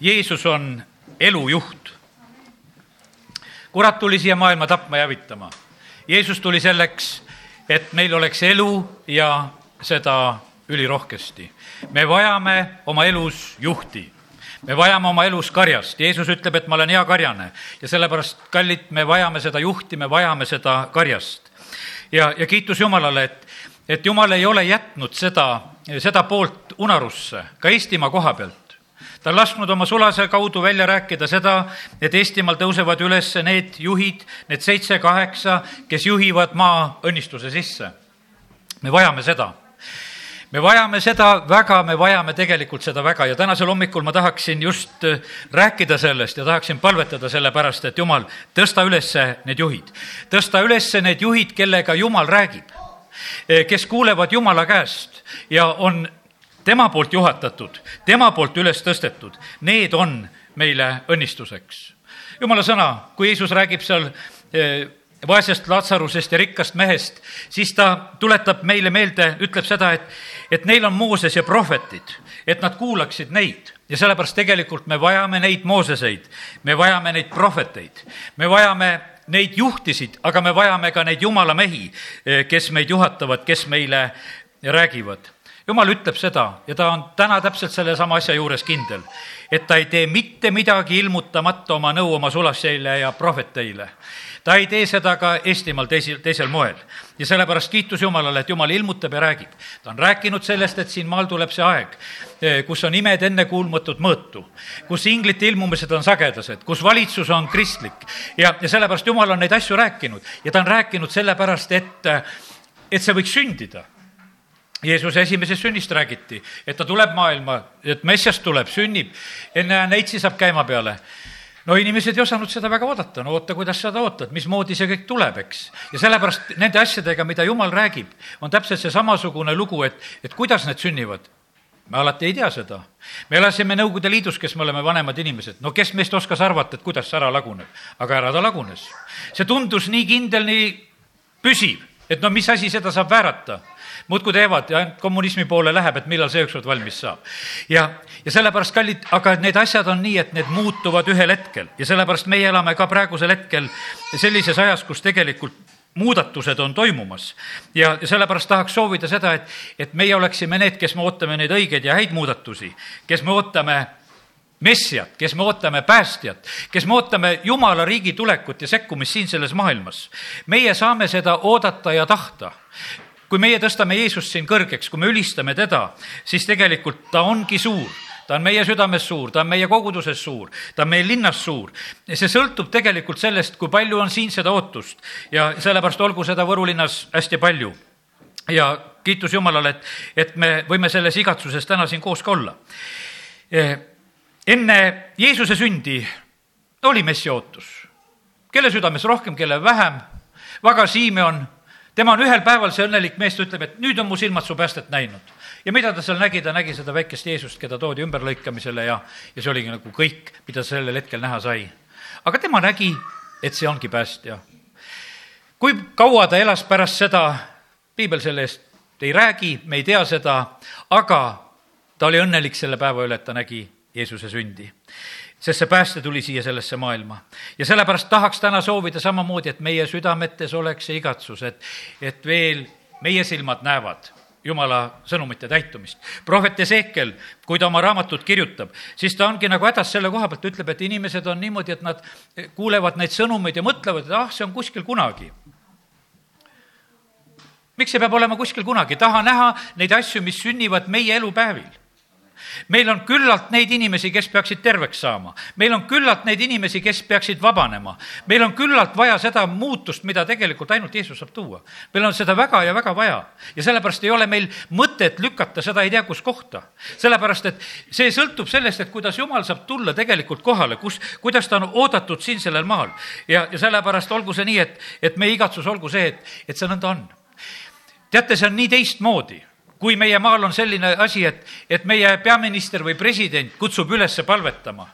Jeesus on elujuht. kurat tuli siia maailma tapma ja hävitama. Jeesus tuli selleks, et meil oleks elu ja seda ülirohkesti. me vajame oma elus juhti me vajame oma elus karjast, Jeesus ütleb, et ma olen hea karjane ja sellepärast, kallid, me vajame seda juhti, me vajame seda karjast. ja, ja kiitus Jumalale, et, et Jumal ei ole jätnud seda, seda poolt unarusse ka Eestimaa koha pealt ta on lasknud oma sulase kaudu välja rääkida seda, et Eestimaal tõusevad üles need juhid, need seitse-kaheksa, kes juhivad maa õnnistuse sisse. me vajame seda me vajame seda väga, me vajame tegelikult seda väga ja tänasel hommikul ma tahaksin just äh, rääkida sellest ja tahaksin palvetada selle pärast, et Jumal, tõsta üles need juhid. tõsta üles need juhid, kellega Jumal räägib, äh, kes kuulevad Jumala käest ja on tema poolt juhatatud, tema poolt üles tõstetud, need on meile õnnistuseks. jumala sõna, kui Jeesus räägib seal äh, vaesest Latsarusest ja rikkast mehest, siis ta tuletab meile meelde, ütleb seda, et, et neil on Mooses ja prohvetid, et nad kuulaksid neid ja sellepärast tegelikult me vajame neid Mooseseid, me vajame neid prohveteid, me vajame neid juhtisid, aga me vajame ka neid jumala mehi, kes meid juhatavad, kes meile räägivad jumal ütleb seda ja ta on täna täpselt sellesama asja juures kindel, et ta ei tee mitte midagi ilmutamata oma nõu oma sulasseile ja prohveteile ta ei tee seda ka Eestimaal teisel, teisel moel. ja sellepärast kiitus Jumalale, et Jumal ilmutab ja räägib. ta on rääkinud sellest, et siin maal tuleb see aeg, eh, kus on imed ennekuulmatut mõõtu, kus inglite ilmumised on sagedased, kus valitsus on kristlik ja, ja sellepärast Jumal on neid asju rääkinud ja ta on rääkinud sellepärast, et, et see võiks sündida Jeesuse esimesest sünnist räägiti, et ta tuleb maailma, et messias tuleb, sünnib, enne neitsi saab käima peale. No inimesed ei osanud seda väga oodata, no oota, kuidas sa ootad, mismoodi see kõik tuleb, eks. ja sellepärast nende asjadega, mida jumal räägib, on täpselt see samasugune lugu, et, et kuidas need sünnivad. Me alati ei tea seda. me elasime Nõukogude Liidus, kes me oleme vanemad inimesed, no kes meist oskas arvata, et kuidas see ära laguneb, aga ära ta lagunes. see tundus nii kindel, nii püsiv, et no mis asi seda saab väärata muudkui teevad ja ainult kommunismi poole läheb, et millal see ükskord valmis saab. ja, ja sellepärast, kallid, aga need asjad on nii, et need muutuvad ühel hetkel ja sellepärast meie elame ka praegusel hetkel sellises ajas, kus tegelikult muudatused on toimumas ja sellepärast tahaks soovida seda, et, et meie oleksime need, kes me ootame neid õigeid ja häid muudatusi, kes me ootame messiat, kes me ootame päästjat, kes me ootame Jumala riigi tulekut ja sekkumist siin selles maailmas. meie saame seda oodata ja tahta kui meie tõstame Jeesust siin kõrgeks, kui me ülistame teda, siis tegelikult ta ongi suur ta on meie südames suur, ta on meie koguduses suur, ta on meie linnas suur. see sõltub tegelikult sellest, kui palju on siin seda ootust ja sellepärast olgu seda Võru linnas hästi palju. ja kiitus Jumalale, et, et me võime selles igatsuses täna siin koos ka olla. E, enne Jeesuse sündi oli messi ootus, kelle südames rohkem, kelle vähem. Vaga Simeon tema on ühel päeval see õnnelik mees, ta ütleb, et nüüd on mu silmad su päästet näinud. ja mida ta seal nägi, ta nägi seda väikest Jeesust, keda toodi ümberlõikamisele ja, ja see oligi nagu kõik, mida sellel hetkel näha sai. aga tema nägi, et see ongi päästja. kui kaua ta elas pärast seda, piibel selle eest ei räägi, me ei tea seda, aga ta oli õnnelik selle päeva üle, et ta nägi Jeesuse sündi sest see pääste tuli siia sellesse maailma. ja sellepärast tahaks täna soovida samamoodi, et meie südametes oleks see igatsus, et, et veel meie silmad näevad jumala sõnumite täitumist. prohvet Ezekiel, kui ta oma raamatut kirjutab, siis ta ongi nagu hädas selle koha pealt, ütleb, et inimesed on niimoodi, et nad kuulevad neid sõnumeid ja mõtlevad, et ah, see on kuskil kunagi. miks see peab olema kuskil kunagi, taha näha neid asju, mis sünnivad meie elupäevil meil on küllalt neid inimesi, kes peaksid terveks saama. meil on küllalt neid inimesi, kes peaksid vabanema. meil on küllalt vaja seda muutust, mida tegelikult ainult Jeesus saab tuua. meil on seda väga ja väga vaja. ja sellepärast ei ole meil mõtet lükata seda ei tea kus kohta. sellepärast, et see sõltub sellest, et kuidas Jumal saab tulla tegelikult kohale, kus, kuidas ta on oodatud siin sellel maal. ja, ja sellepärast olgu see nii, et, et meie igatsus olgu see, et, et see nõnda on. teate, see on nii teistmoodi kui meie maal on selline asi, et, et meie peaminister või president kutsub üles palvetama,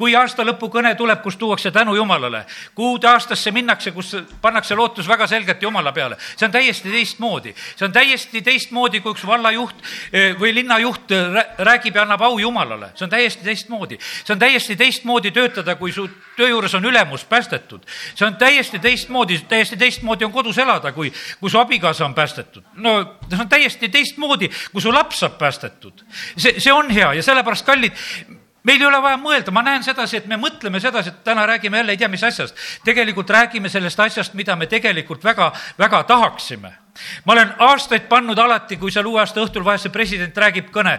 kui aasta lõpu kõne tuleb, kus tuuakse tänu Jumalale, kuude aastasse minnakse, kus pannakse lootus väga selgelt Jumala peale, see on täiesti teistmoodi. see on täiesti teistmoodi, kui üks vallajuht eh, või linnajuht räägib ja annab au Jumalale, see on täiesti teistmoodi. see on täiesti teistmoodi töötada, kui su töö juures on ülemus päästetud. see on täiesti teistmoodi, täiesti teistmoodi on kodus elada, kui, kui su abikaasa on päästetud. no see on täiesti teistmoodi, kui su laps saab päästetud. see, see on hea ja sellepärast, kallid, meil ei ole vaja mõelda, ma näen sedasi, et me mõtleme sedasi, et täna räägime jälle ei tea mis asjast. tegelikult räägime sellest asjast, mida me tegelikult väga, väga tahaksime. ma olen aastaid pannud alati, kui seal uue aasta õhtul vahest see president räägib kõne,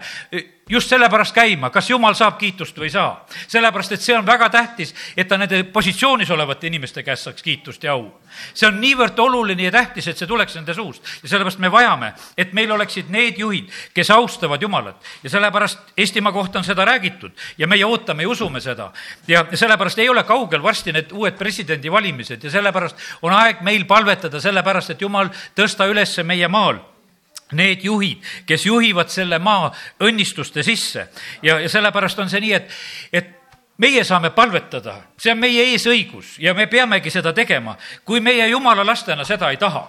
just sellepärast käima, kas jumal saab kiitust või ei saa. sellepärast, et see on väga tähtis, et ta nende positsioonis olevate inimeste käest saaks kiitust ja au. see on niivõrd oluline ja tähtis, et see tuleks nende suust ja sellepärast me vajame, et meil oleksid need juhid, kes austavad Jumalat ja sellepärast Eestimaa kohta on seda räägitud ja meie ootame ja usume seda. ja sellepärast ei ole kaugel varsti need uued presidendivalimised ja sellepärast on aeg meil palvetada sellepärast, et Jumal tõsta üles meie maal need juhid, kes juhivad selle maa õnnistuste sisse ja, ja sellepärast on see nii, et, et meie saame palvetada, see on meie eesõigus ja me peamegi seda tegema, kui meie jumala lastena seda ei taha.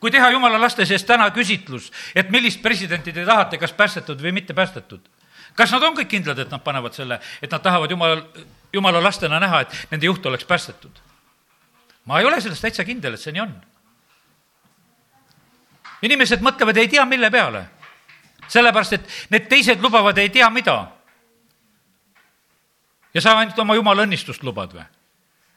kui teha jumala laste sees täna küsitlus, et millist presidenti te tahate, kas päästetud või mitte päästetud, kas nad on kõik kindlad, et nad panevad selle, et nad tahavad jumala, jumala lastena näha, et nende juht oleks päästetud? ma ei ole selles täitsa kindel, et see nii on inimesed mõtlevad ei tea, mille peale. sellepärast, et need teised lubavad ei tea mida. ja sa ainult oma jumala õnnistust lubad või?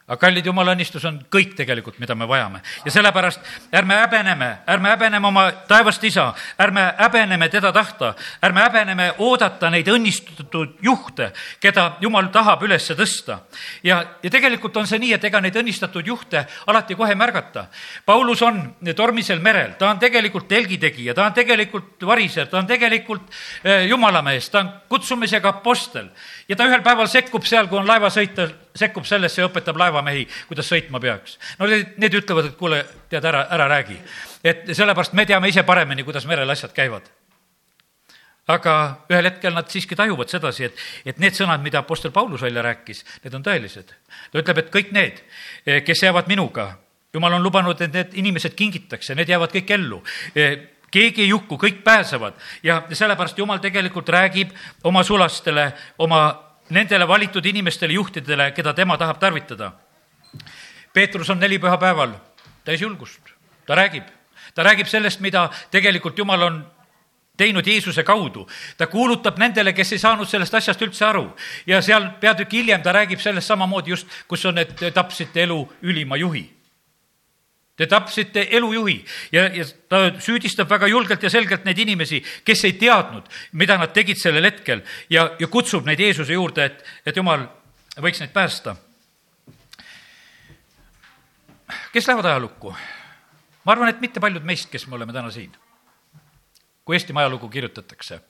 Aga kallid, jumala õnnistus on kõik tegelikult, mida me vajame. ja sellepärast ärme häbeneme, ärme häbeneme oma taevast isa, ärme häbeneme teda tahta, ärme häbeneme oodata neid õnnistatud juhte, keda jumal tahab üles tõsta. ja, ja tegelikult on see nii, et ega neid õnnistatud juhte alati kohe ei märgata. Paulus on tormisel merel, ta on tegelikult telgitegija, ta on tegelikult variser, ta on tegelikult eh, jumalamees, ta on kutsumisega apostel ja ta ühel päeval sekkub seal, kui on laevasõit, sekkub sellesse ja õpetab laevamehi, kuidas sõitma peaks. no need, need ütlevad, et kuule, tead, ära, ära räägi. et sellepärast me teame ise paremini, kuidas merel asjad käivad. aga ühel hetkel nad siiski tajuvad sedasi, et, et need sõnad, mida Apostel Paulus välja rääkis, need on tõelised. ta ütleb, et kõik need, kes jäävad minuga, jumal on lubanud, et need inimesed kingitakse, need jäävad kõik ellu keegi ei hukku, kõik pääsevad ja sellepärast Jumal tegelikult räägib oma sulastele, oma nendele valitud inimestele, juhtidele, keda tema tahab tarvitada. Peetrus on nelipühapäeval täis julgust, ta räägib, ta räägib sellest, mida tegelikult Jumal on teinud Jeesuse kaudu. ta kuulutab nendele, kes ei saanud sellest asjast üldse aru. Ja seal peatüki hiljem ta räägib sellest samamoodi just, kus on, et tapsite elu ülima juhi. Te tapsite elujuhi ja, ja ta süüdistab väga julgelt ja selgelt neid inimesi, kes ei teadnud, mida nad tegid sellel hetkel. Ja, ja kutsub neid Jeesuse juurde, et, et jumal võiks neid päästa. Kes lähevad ajalukku? ma arvan, et mitte paljud meist, kes me oleme täna siin, kui Eestimaa ajalugu kirjutatakse.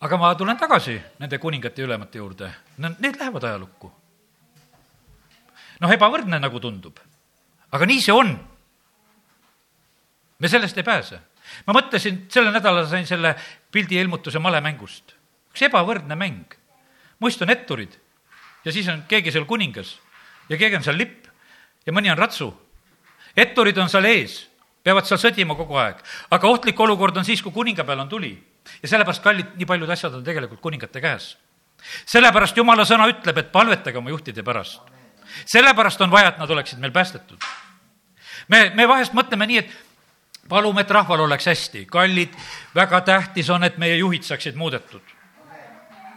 aga ma tulen tagasi nende kuningate ja ülemate juurde, need lähevad ajalukku. noh, ebavõrdne nagu tundub aga nii see on. me sellest ei pääse. ma mõtlesin, sellel nädalal sain selle pildi ilmutuse malemängust. üks ebavõrdne mäng. muist on etturid ja siis on keegi seal kuningas ja keegi on seal lipp ja mõni on ratsu. etturid on seal ees, peavad seal sõdima kogu aeg, aga ohtlik olukord on siis, kui kuninga peal on tuli. ja sellepärast, kallid, nii paljud asjad on tegelikult kuningate käes. sellepärast jumala sõna ütleb, et palvetage oma juhtide pärast. sellepärast on vaja, et nad oleksid meil päästetud me, me vahest mõtleme nii, et palume, et rahval oleks hästi. kallid, väga tähtis on, et meie juhid saaksid muudetud.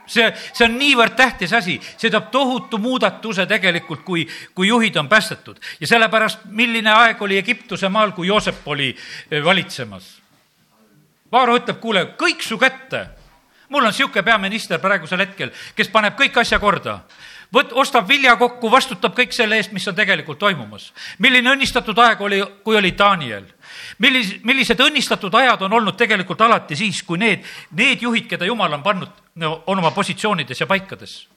See, see on niivõrd tähtis asi, see toob tohutu muudatuse tegelikult, kui, kui juhid on päästetud. ja sellepärast, milline aeg oli Egiptuse maal, kui Joosep oli eh, valitsemas. Vaaro ütleb, kuule, kõik su kätte. mul on niisugune peaminister praegusel hetkel, kes paneb kõik asja korda võt-, ostab vilja kokku, vastutab kõik selle eest, mis on tegelikult toimumas. milline õnnistatud aeg oli, kui oli Daniel? Millis-, millised õnnistatud ajad on olnud tegelikult alati siis, kui need, need juhid, keda jumal on pannud, on oma positsioonides ja paikades.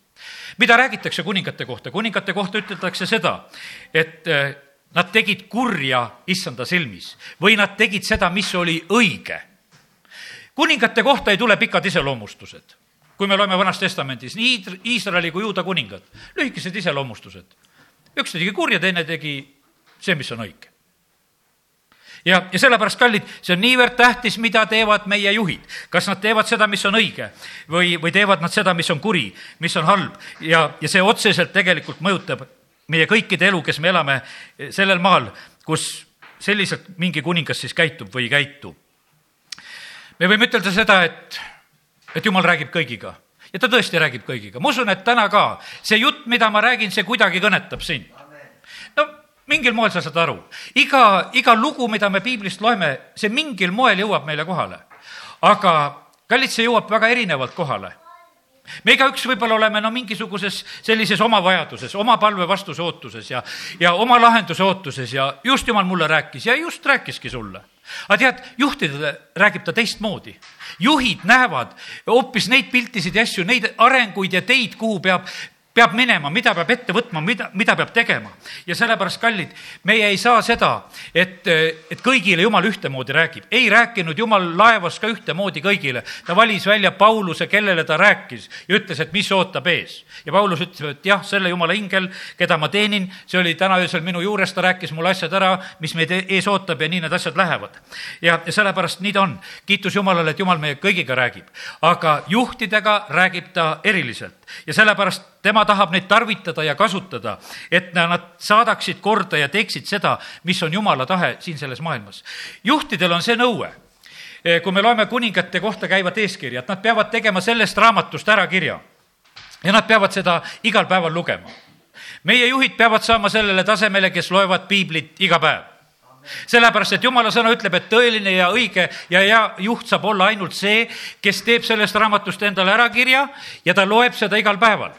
mida räägitakse kuningate kohta? kuningate kohta üteldakse seda, et eh, nad tegid kurja issanda silmis või nad tegid seda, mis oli õige kuningate kohta ei tule pikad iseloomustused. kui me loeme Vanas Testamendis nii Iisraeli kui Juuda kuningad, lühikesed iseloomustused. üks tegi kurja, teine tegi see, mis on õige ja, ja sellepärast, kallid, see on niivõrd tähtis, mida teevad meie juhid. kas nad teevad seda, mis on õige või, või teevad nad seda, mis on kuri, mis on halb ja, ja see otseselt tegelikult mõjutab meie kõikide elu, kes me elame sellel maal, kus selliselt mingi kuningas siis käitub või ei käitu. me võime ütelda seda, et, et jumal räägib kõigiga ja ta tõesti räägib kõigiga. ma usun, et täna ka see jutt, mida ma räägin, see kuidagi kõnetab sind. no mingil moel sa saad aru. iga, iga lugu, mida me piiblist loeme, see mingil moel jõuab meile kohale. aga kallid, see jõuab väga erinevalt kohale me igaüks võib-olla oleme no mingisuguses sellises oma vajaduses, oma palve vastuse ootuses ja, ja oma lahenduse ootuses ja just jumal mulle rääkis ja just rääkiski sulle. aga tead, juhtidele räägib ta teistmoodi. juhid näevad hoopis neid piltisid ja asju, neid arenguid ja teid, kuhu peab peab minema, mida peab ette võtma, mida, mida peab tegema. ja sellepärast, kallid, meie ei saa seda, et, et kõigile Jumal ühtemoodi räägib. ei rääkinud Jumal laevas ka ühtemoodi kõigile. ta valis välja Pauluse, kellele ta rääkis ja ütles, et mis ootab ees. ja Paulus ütles, et jah, selle Jumala ingel, keda ma teenin, see oli täna öösel minu juures, ta rääkis mulle asjad ära, mis meid ees ootab ja nii need asjad lähevad. ja, ja sellepärast nii ta on. kiitus Jumalale, et Jumal meie kõigiga räägib. aga juhtidega räägib ta eriliselt ja sellepärast tema tahab neid tarvitada ja kasutada, et nad saadaksid korda ja teeksid seda, mis on Jumala tahe siin selles maailmas. juhtidel on see nõue, eh, kui me loeme kuningate kohta käivat eeskirja, et nad peavad tegema sellest raamatust ära kirja ja nad peavad seda igal päeval lugema. meie juhid peavad saama sellele tasemele, kes loevad piiblit iga päev sellepärast, et jumala sõna ütleb, et tõeline ja õige ja hea juht saab olla ainult see, kes teeb sellest raamatust endale ära kirja ja ta loeb seda igal päeval.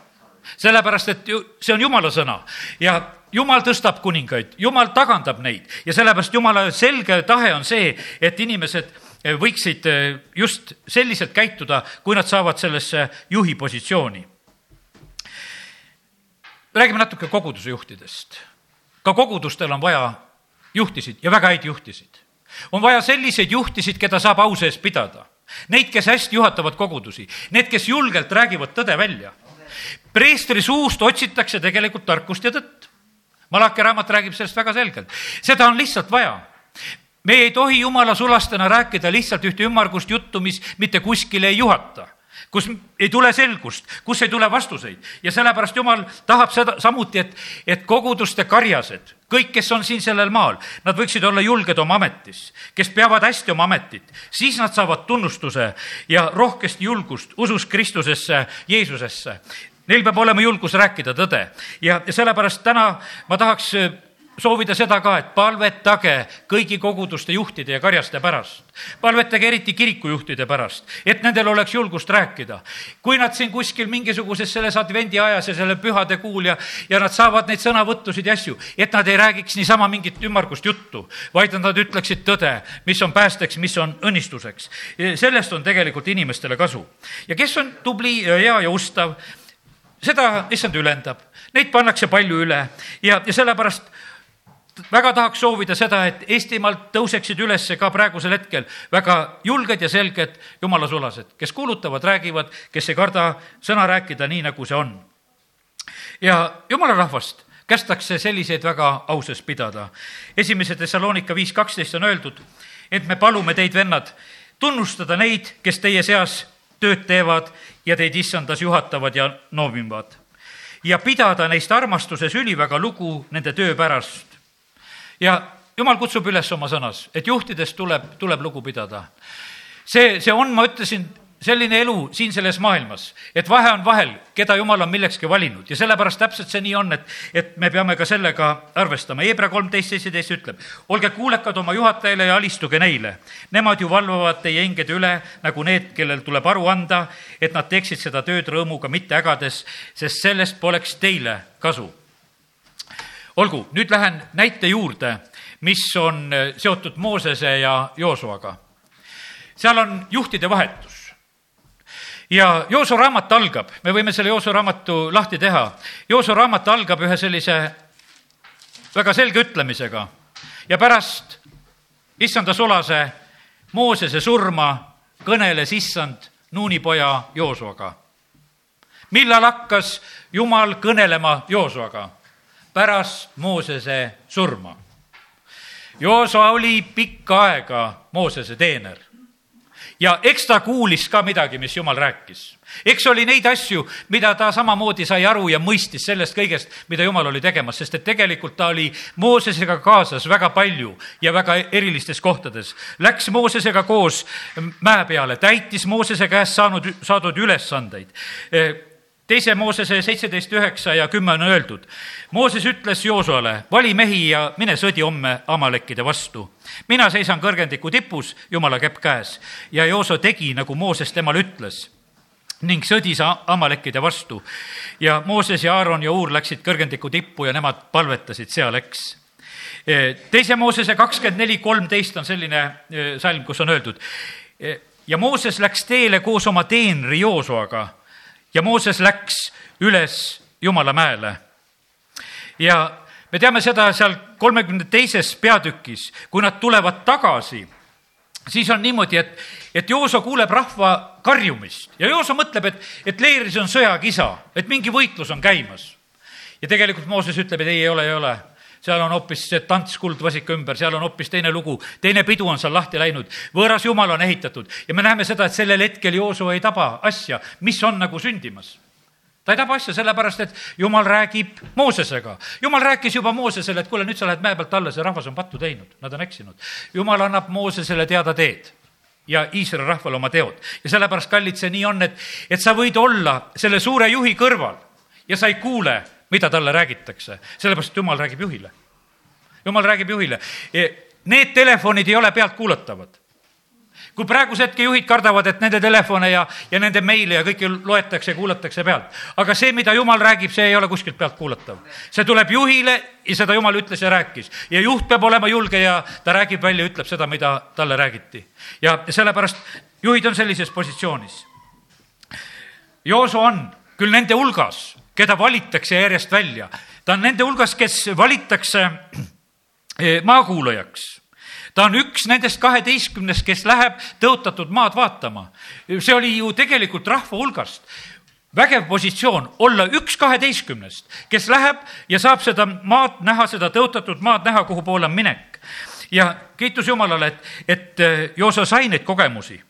Sellepärast, et ju see on jumala sõna ja jumal tõstab kuningaid, jumal tagandab neid ja sellepärast jumala selge tahe on see, et inimesed võiksid just selliselt käituda, kui nad saavad sellesse juhi positsiooni. räägime natuke koguduse juhtidest. ka kogudustel on vaja juhtisid ja väga häid juhtisid. on vaja selliseid juhtisid, keda saab au sees pidada. Neid, kes hästi juhatavad kogudusi, need, kes julgelt räägivad tõde välja. Preestri suust otsitakse tegelikult tarkust ja tõtt. Malaki raamat räägib sellest väga selgelt. seda on lihtsalt vaja me ei tohi jumala sulastena rääkida lihtsalt ühte ümmargust juttu, mis mitte kuskile ei juhata kus ei tule selgust, kus ei tule vastuseid ja sellepärast Jumal tahab seda samuti, et, et koguduste karjased, kõik, kes on siin sellel maal, nad võiksid olla julged oma ametis, kes peavad hästi oma ametit, siis nad saavad tunnustuse ja rohkest julgust usus Kristusesse, Jeesusesse. Neil peab olema julgus rääkida tõde ja, ja sellepärast täna ma tahaks soovida seda ka, et palvetage kõigi koguduste juhtide ja karjaste pärast. palvetage eriti kirikujuhtide pärast, et nendel oleks julgust rääkida. kui nad siin kuskil mingisuguses selles advendi ajas ja selle pühade kuul ja, ja nad saavad neid sõnavõttusid ja asju, et nad ei räägiks niisama mingit ümmargust juttu, vaid nad ütleksid tõde, mis on päästeks, mis on õnnistuseks. sellest on tegelikult inimestele kasu. ja kes on tubli ja hea ja ustav, seda issand ülendab, neid pannakse palju üle ja, ja sellepärast väga tahaks soovida seda, et Eestimaalt tõuseksid üles ka praegusel hetkel väga julged ja selged jumala sulased, kes kuulutavad, räägivad, kes ei karda sõna rääkida nii, nagu see on. ja jumala rahvast kästakse selliseid väga ausas pidada. esimese Thessalonika viis kaksteist on öeldud, et me palume teid, vennad, tunnustada neid, kes teie seas tööd teevad ja teid issandas juhatavad ja noomivad. ja pidada neist armastuses üliväga lugu nende töö pärast ja jumal kutsub üles oma sõnas, et juhtidest tuleb, tuleb lugu pidada. see, see on, ma ütlesin, selline elu siin selles maailmas, et vahe on vahel, keda jumal on millekski valinud ja sellepärast täpselt see nii on, et, et me peame ka sellega arvestama. Hebra kolmteist seitseteist ütleb, olge kuulekad oma juhatajale ja alistuge neile. Nemad ju valvavad teie hingede üle nagu need, kellel tuleb aru anda, et nad teeksid seda tööd rõõmuga, mitte ägades, sest sellest poleks teile kasu olgu, nüüd lähen näite juurde, mis on äh, seotud Moosese ja Joosuaga. seal on juhtide vahetus. Ja Joosu raamat algab, me võime selle Joosu raamatu lahti teha. Joosu raamat algab ühe sellise väga selge ütlemisega ja pärast issanda sulase Moosese surma kõneles issand Nuunipoja Joosuaga. millal hakkas Jumal kõnelema Joosuaga? pärast Moosese surma. Joosua oli pikka aega Moosese teener ja eks ta kuulis ka midagi, mis Jumal rääkis. eks oli neid asju, mida ta samamoodi sai aru ja mõistis sellest kõigest, mida Jumal oli tegemas, sest et tegelikult ta oli Moosesega kaasas väga palju ja väga erilistes kohtades. Läks Moosesega koos mäe peale, täitis Moosese käest saanud, saadud ülesandeid teise Moosese seitseteist üheksa ja kümme on öeldud. Mooses ütles Joosuale, vali mehi ja mine sõdi homme Amalekkide vastu. mina seisan kõrgendiku tipus, jumala käpp käes. ja Jooso tegi, nagu Mooses temale ütles ning sõdis Amalekkide vastu. ja Mooses ja Aaron ja Uur läksid kõrgendiku tippu ja nemad palvetasid seal, eks e, teise Moosese kakskümmend neli, kolmteist on selline e, salm, kus on öeldud e, ja Mooses läks teele koos oma teenri Joosuaga ja Mooses läks üles Jumala mäele. ja me teame seda seal kolmekümne teises peatükis, kui nad tulevad tagasi, siis on niimoodi, et, et Jooso kuuleb rahva karjumist ja Jooso mõtleb, et, et leeris on sõjakisa, et mingi võitlus on käimas. ja tegelikult Mooses ütleb, et ei, ei ole, ei ole seal on hoopis see tants kuldvasika ümber, seal on hoopis teine lugu, teine pidu on seal lahti läinud, võõras jumal on ehitatud ja me näeme seda, et sellel hetkel Jooso ei taba asja, mis on nagu sündimas ta ei taba asja sellepärast, et jumal räägib Moosesega. jumal rääkis juba Moosesele, et kuule, nüüd sa lähed mäe pealt alla, see rahvas on pattu teinud, nad on eksinud. jumal annab Moosesele teada teed ja Iisraeli rahvale oma teod. ja sellepärast, kallid, see nii on, et, et sa võid olla selle suure juhi kõrval ja sa ei kuule mida talle räägitakse, sellepärast et jumal räägib juhile. jumal räägib juhile. Need telefonid ei ole pealtkuulatavad kui praeguse hetke juhid kardavad, et nende telefone ja, ja nende meile ja kõike loetakse kuulatakse pealt. aga see, mida jumal räägib, see ei ole kuskilt pealt kuulatav. see tuleb juhile ja seda jumal ütles ja rääkis. ja juht peab olema julge ja ta räägib välja, ütleb seda, mida talle räägiti. ja sellepärast juhid on sellises positsioonis. Jooso on küll nende hulgas, keda valitakse järjest välja. ta on nende hulgas, kes valitakse eh, maakuulajaks ta on üks nendest kaheteistkümnest, kes läheb tõotatud maad vaatama. see oli ju tegelikult rahva hulgast vägev positsioon olla üks kaheteistkümnest, kes läheb ja saab seda maad näha, seda tõotatud maad näha, kuhu poole on minek. ja kiitus Jumalale, et, et eh, Joosa sai neid kogemusi.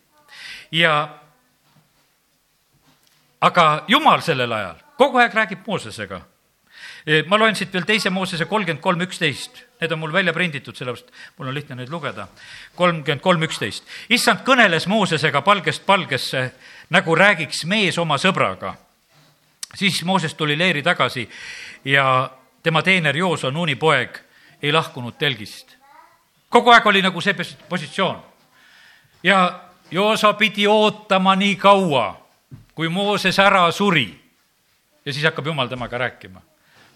ja aga Jumal sellel ajal kogu aeg räägib Moosesega. Ma loen siit veel teise Moosese kolmkümmend kolm, üksteist. Need on mul välja prinditud, sellepärast mul on lihtne neid lugeda. kolmkümmend kolm, üksteist. issand kõneles Moosesega palgest palgesse, nagu räägiks mees oma sõbraga. siis Mooses tuli leeri tagasi ja tema teener Jooso, Nuuni poeg, ei lahkunud telgist. kogu aeg oli nagu see positsioon. ja Jooso pidi ootama nii kaua, kui Mooses ära suri ja siis hakkab jumal temaga rääkima.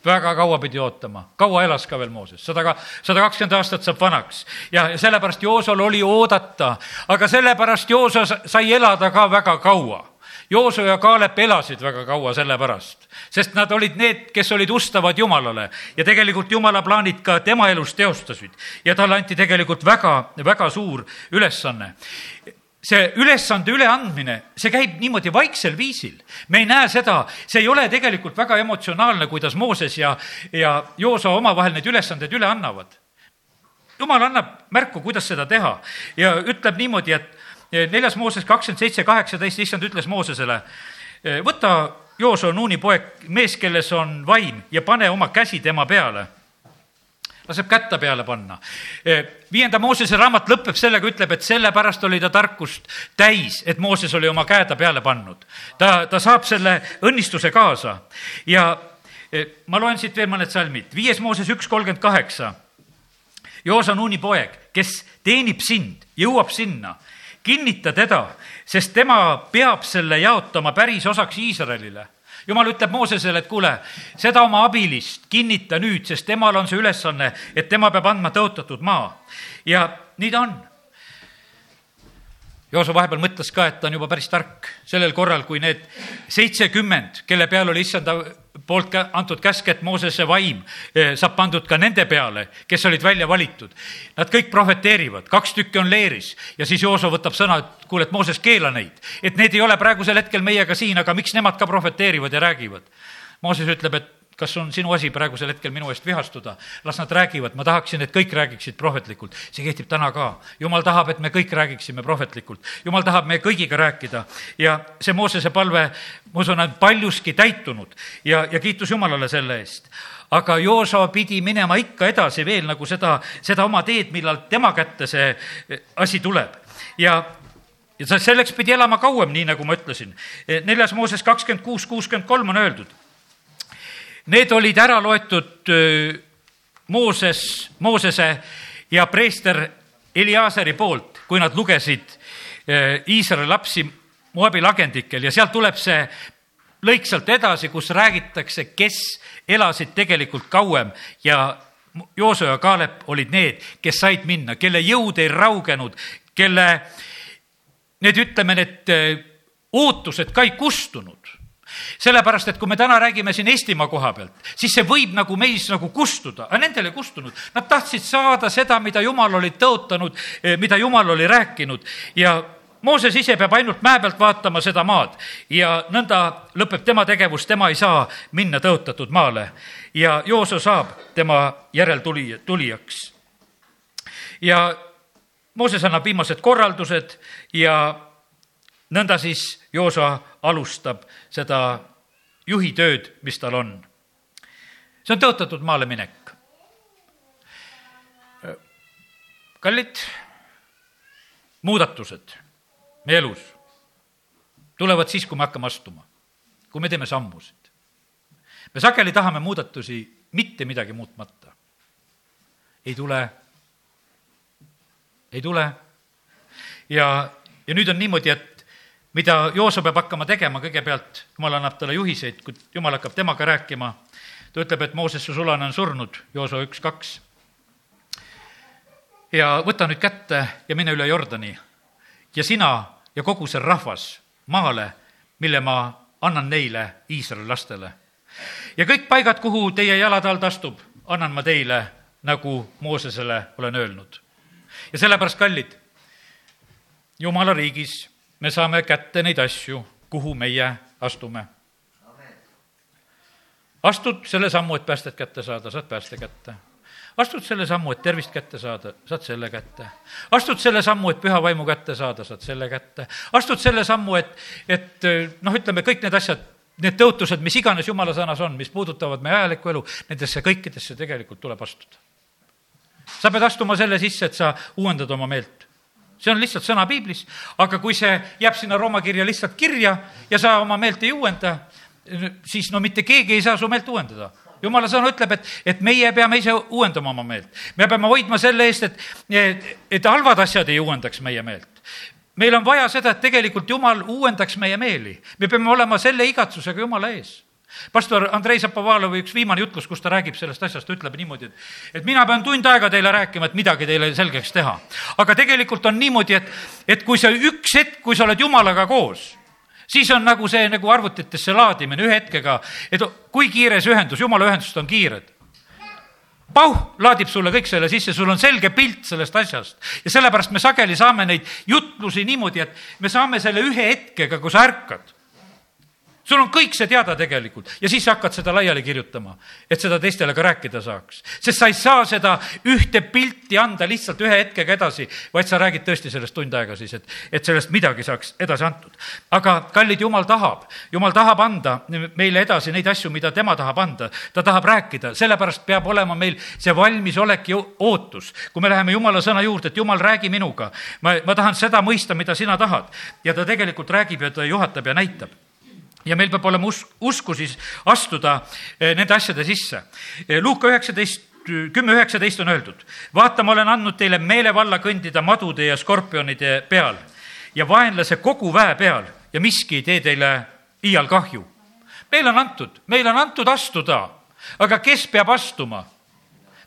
Väga kaua pidi ootama, kaua elas ka veel Mooses, sada ka, sada kakskümmend aastat saab vanaks. Ja sellepärast Joosol oli oodata, aga sellepärast Jooso sai elada ka väga kaua. Jooso ja Kaalep elasid väga kaua sellepärast, sest nad olid need, kes olid ustavad Jumalale. Ja tegelikult Jumala plaanid ka tema elus teostasid. Ja talle anti tegelikult väga, väga suur ülesanne see ülesande üleandmine, see käib niimoodi vaiksel viisil. me ei näe seda, see ei ole tegelikult väga emotsionaalne, kuidas Mooses ja, ja Joosa omavahel neid ülesandeid üle annavad. jumal annab märku, kuidas seda teha ja ütleb niimoodi, et neljas Mooses kakskümmend seitse, kaheksateist, issand ütles Moosesele, võta Jooso Nuuni poeg, mees, kelles on vaim ja pane oma käsi tema peale laseb kätt ta peale panna. E, viienda Moosese raamat lõpeb sellega, ütleb, et sellepärast oli ta tarkust täis, et Mooses oli oma käe ta peale pannud. ta, ta saab selle õnnistuse kaasa ja e, ma loen siit veel mõned salmid. viies Mooses üks kolmkümmend kaheksa. Joosa Nuuni poeg, kes teenib sind, jõuab sinna, kinnita teda, sest tema peab selle jaotama päris osaks Iisraelile jumal ütleb Moosesele, et kuule, seda oma abilist kinnita nüüd, sest temal on see ülesanne, et tema peab andma tõotatud maa. ja nii ta on. Jooso vahepeal mõtles ka, et ta on juba päris tark sellel korral, kui need seitsekümmend, kelle peal oli issanda poolt antud käsk, et Moosese vaim eh, saab pandud ka nende peale, kes olid välja valitud. Nad kõik prohveteerivad, kaks tükki on leeris ja siis Jooso võtab sõna, et kuule, et Mooses, keela neid. et need ei ole praegusel hetkel meiega siin, aga miks nemad ka prohveteerivad ja räägivad? Mooses ütleb, et kas on sinu asi praegusel hetkel minu eest vihastuda? las nad räägivad, ma tahaksin, et kõik räägiksid prohvetlikult. see kehtib täna ka. jumal tahab, et me kõik räägiksime prohvetlikult. jumal tahab meie kõigiga rääkida ja see Moosese palve, ma usun, on paljuski täitunud ja, ja kiitus Jumalale selle eest aga Joosa pidi minema ikka edasi veel nagu seda, seda oma teed, millal tema kätte see asi tuleb. ja, ja ta selleks pidi elama kauem, nii nagu ma ütlesin. neljas Mooses kakskümmend kuus, kuuskümmend kolm on öeldud Need olid ära loetud Mooses, Moosese ja preester Eliaseri poolt, kui nad lugesid Iisraeli lapsi Moabi lagendikel. Ja sealt tuleb see lõik sealt edasi, kus räägitakse, kes elasid tegelikult kauem. Ja Jooso ja Kaalep olid need, kes said minna, kelle jõud ei raugenud, kelle need, ütleme, need ootused ka ei kustunud sellepärast, et kui me täna räägime siin Eestimaa koha pealt, siis see võib nagu meis nagu kustuda, aga nendel ei kustunud. Nad tahtsid saada seda, mida Jumal oli tõotanud, eh, mida Jumal oli rääkinud ja Mooses ise peab ainult mäe pealt vaatama seda maad ja nõnda lõpeb tema tegevus, tema ei saa minna tõotatud maale ja Jooso saab tema järeltulija, tulijaks. ja Mooses annab viimased korraldused ja nõnda siis Joosa alustab seda juhi tööd, mis tal on. see on tõotatud maale minek. kallid, muudatused meie elus tulevad siis, kui me hakkame astuma, kui me teeme sammusid. me sageli tahame muudatusi mitte midagi muutmata. ei tule, ei tule. ja, ja nüüd on niimoodi, et mida Joosa peab hakkama tegema, kõigepealt jumal annab talle juhiseid, kui jumal hakkab temaga rääkima, ta ütleb, et Mooses, su sulane on surnud, Joosa üks, kaks. ja võta nüüd kätte ja mine üle Jordani ja sina ja kogu see rahvas maale, mille ma annan neile, Iisraeli lastele. ja kõik paigad, kuhu teie jalad all astub, annan ma teile, nagu Moosesele olen öelnud. ja sellepärast, kallid, jumala riigis me saame kätte neid asju, kuhu meie astume. astud selle sammu, et päästet kätte saada, saad pääste kätte. astud selle sammu, et tervist kätte saada, saad selle kätte. astud selle sammu, et püha vaimu kätte saada, saad selle kätte. astud selle sammu, et, et noh, ütleme kõik need asjad, need tõotused, mis iganes jumala sõnas on, mis puudutavad meie ajalikku elu, nendesse kõikidesse tegelikult tuleb astuda. sa pead astuma selle sisse, et sa uuendad oma meelt see on lihtsalt sõna piiblis, aga kui see jääb sinna Rooma kirja lihtsalt kirja ja sa oma meelt ei uuenda, siis no mitte keegi ei saa su meelt uuendada jumala sõna ütleb, et, et meie peame ise uuendama oma meelt. me peame hoidma selle eest, et, et, et halvad asjad ei uuendaks meie meelt. meil on vaja seda, et tegelikult Jumal uuendaks meie meeli. me peame olema selle igatsusega Jumala ees pastor Andrei Zapovalovi üks viimane jutlus, kus ta räägib sellest asjast, ütleb niimoodi, et, et mina pean tund aega teile rääkima, et midagi teile selgeks teha. aga tegelikult on niimoodi, et, et kui sa üks hetk, kui sa oled jumalaga koos, siis on nagu see nagu arvutitesse laadimine ühe hetkega, et kui kiire see ühendus, jumala ühendused on kiired pauh, laadib sulle kõik selle sisse, sul on selge pilt sellest asjast. ja sellepärast me sageli saame neid jutlusi niimoodi, et me saame selle ühe hetkega, kui sa ärkad sul on kõik see teada tegelikult ja siis sa hakkad seda laiali kirjutama, et seda teistele ka rääkida saaks. sest sa ei saa seda ühte pilti anda lihtsalt ühe hetkega edasi, vaid sa räägid tõesti sellest tund aega siis, et, et sellest midagi saaks edasi antud. aga kallid, jumal tahab, jumal tahab anda meile edasi neid asju, mida tema tahab anda. ta tahab rääkida, sellepärast peab olema meil see valmisolek ja ootus. kui me läheme jumala sõna juurde, et jumal, räägi minuga, ma, ma tahan seda mõista, mida sina tahad. ja ta tegelikult räägib ja ta juhatab ja näitab ja meil peab olema usk, usku siis astuda eh, nende asjade sisse. Eh, Luuka üheksateist kümme üheksateist on öeldud, vaata, ma olen andnud teile meelevalla kõndida madude ja skorpionide peal ja vaenlase kogu väe peal ja miski ei tee teile iial kahju. meile on antud, meile on antud astuda, aga kes peab astuma?